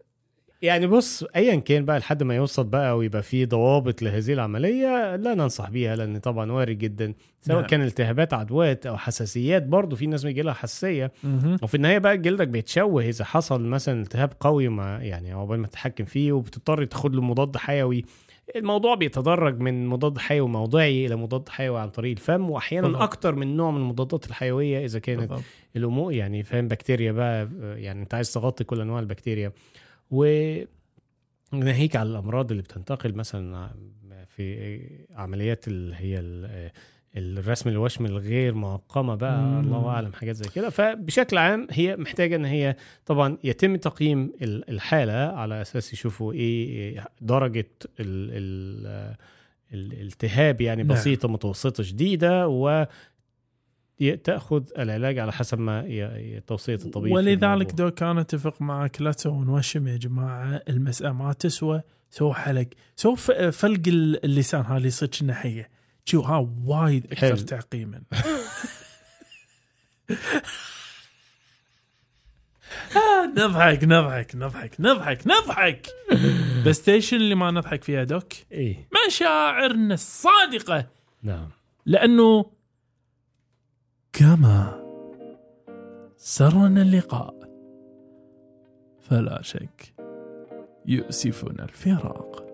يعني بص ايا كان بقى لحد ما يوصل بقى ويبقى في ضوابط لهذه العملية لا ننصح بيها لأن طبعا وارد جدا سواء نعم. كان التهابات عدوات أو حساسيات برضه في ناس بيجي لها حساسية. وفي النهاية بقى جلدك بيتشوه إذا حصل مثلا التهاب قوي مع يعني عقبال ما تتحكم فيه وبتضطر تاخد له مضاد حيوي الموضوع بيتدرج من مضاد حيوي موضعي إلى مضاد حيوي عن طريق الفم واحيانا بالضبط. أكتر من نوع من المضادات الحيوية إذا كانت. الأمور يعني فاهم بكتيريا بقى يعني أنت عايز تغطي كل أنواع البكتيريا و ناهيك على الأمراض اللي بتنتقل مثلا في عمليات اللي هي ال- الرسم الوشم الغير معقمة بقى مم. الله أعلم حاجات زي كده فبشكل عام هي محتاجة إن هي طبعا يتم تقييم ال- الحالة على أساس يشوفوا إيه درجة ال ال الالتهاب يعني نعم. بسيطة متوسطة شديدة تأخذ العلاج على حسب ما توصية الطبيب ولذلك الموضوع. دو كان اتفق معك لا تسوون وشم يا جماعة المسألة ما تسوى سووا حلق. ف- فلق ال- اللسان هذا اللي يصير كأنه حيه شو ها وايد أكثر. تعقيما. (laughs) آه، نضحك نضحك نضحك نضحك نضحك. (laughs) بس station اللي ما نضحك فيها دوك؟ إيه. مشاعرنا الصادقة. نعم. لأنه كما سرنا اللقاء. فلا شك يؤسفنا الفراق.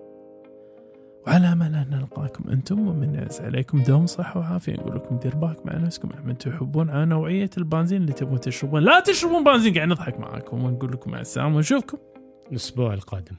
وعلى امل ان نلقاكم أنتم ومن يعز عليكم دوم صحة وعافية. نقول لكم دير بالك مع نفسكم. لما تحبون على نوعية البنزين اللي تبغون تشربون؟ لا تشربون بنزين قاعد نضحك معاكم. ونقول لكم مع السلامة ونشوفكم. الأسبوع القادم.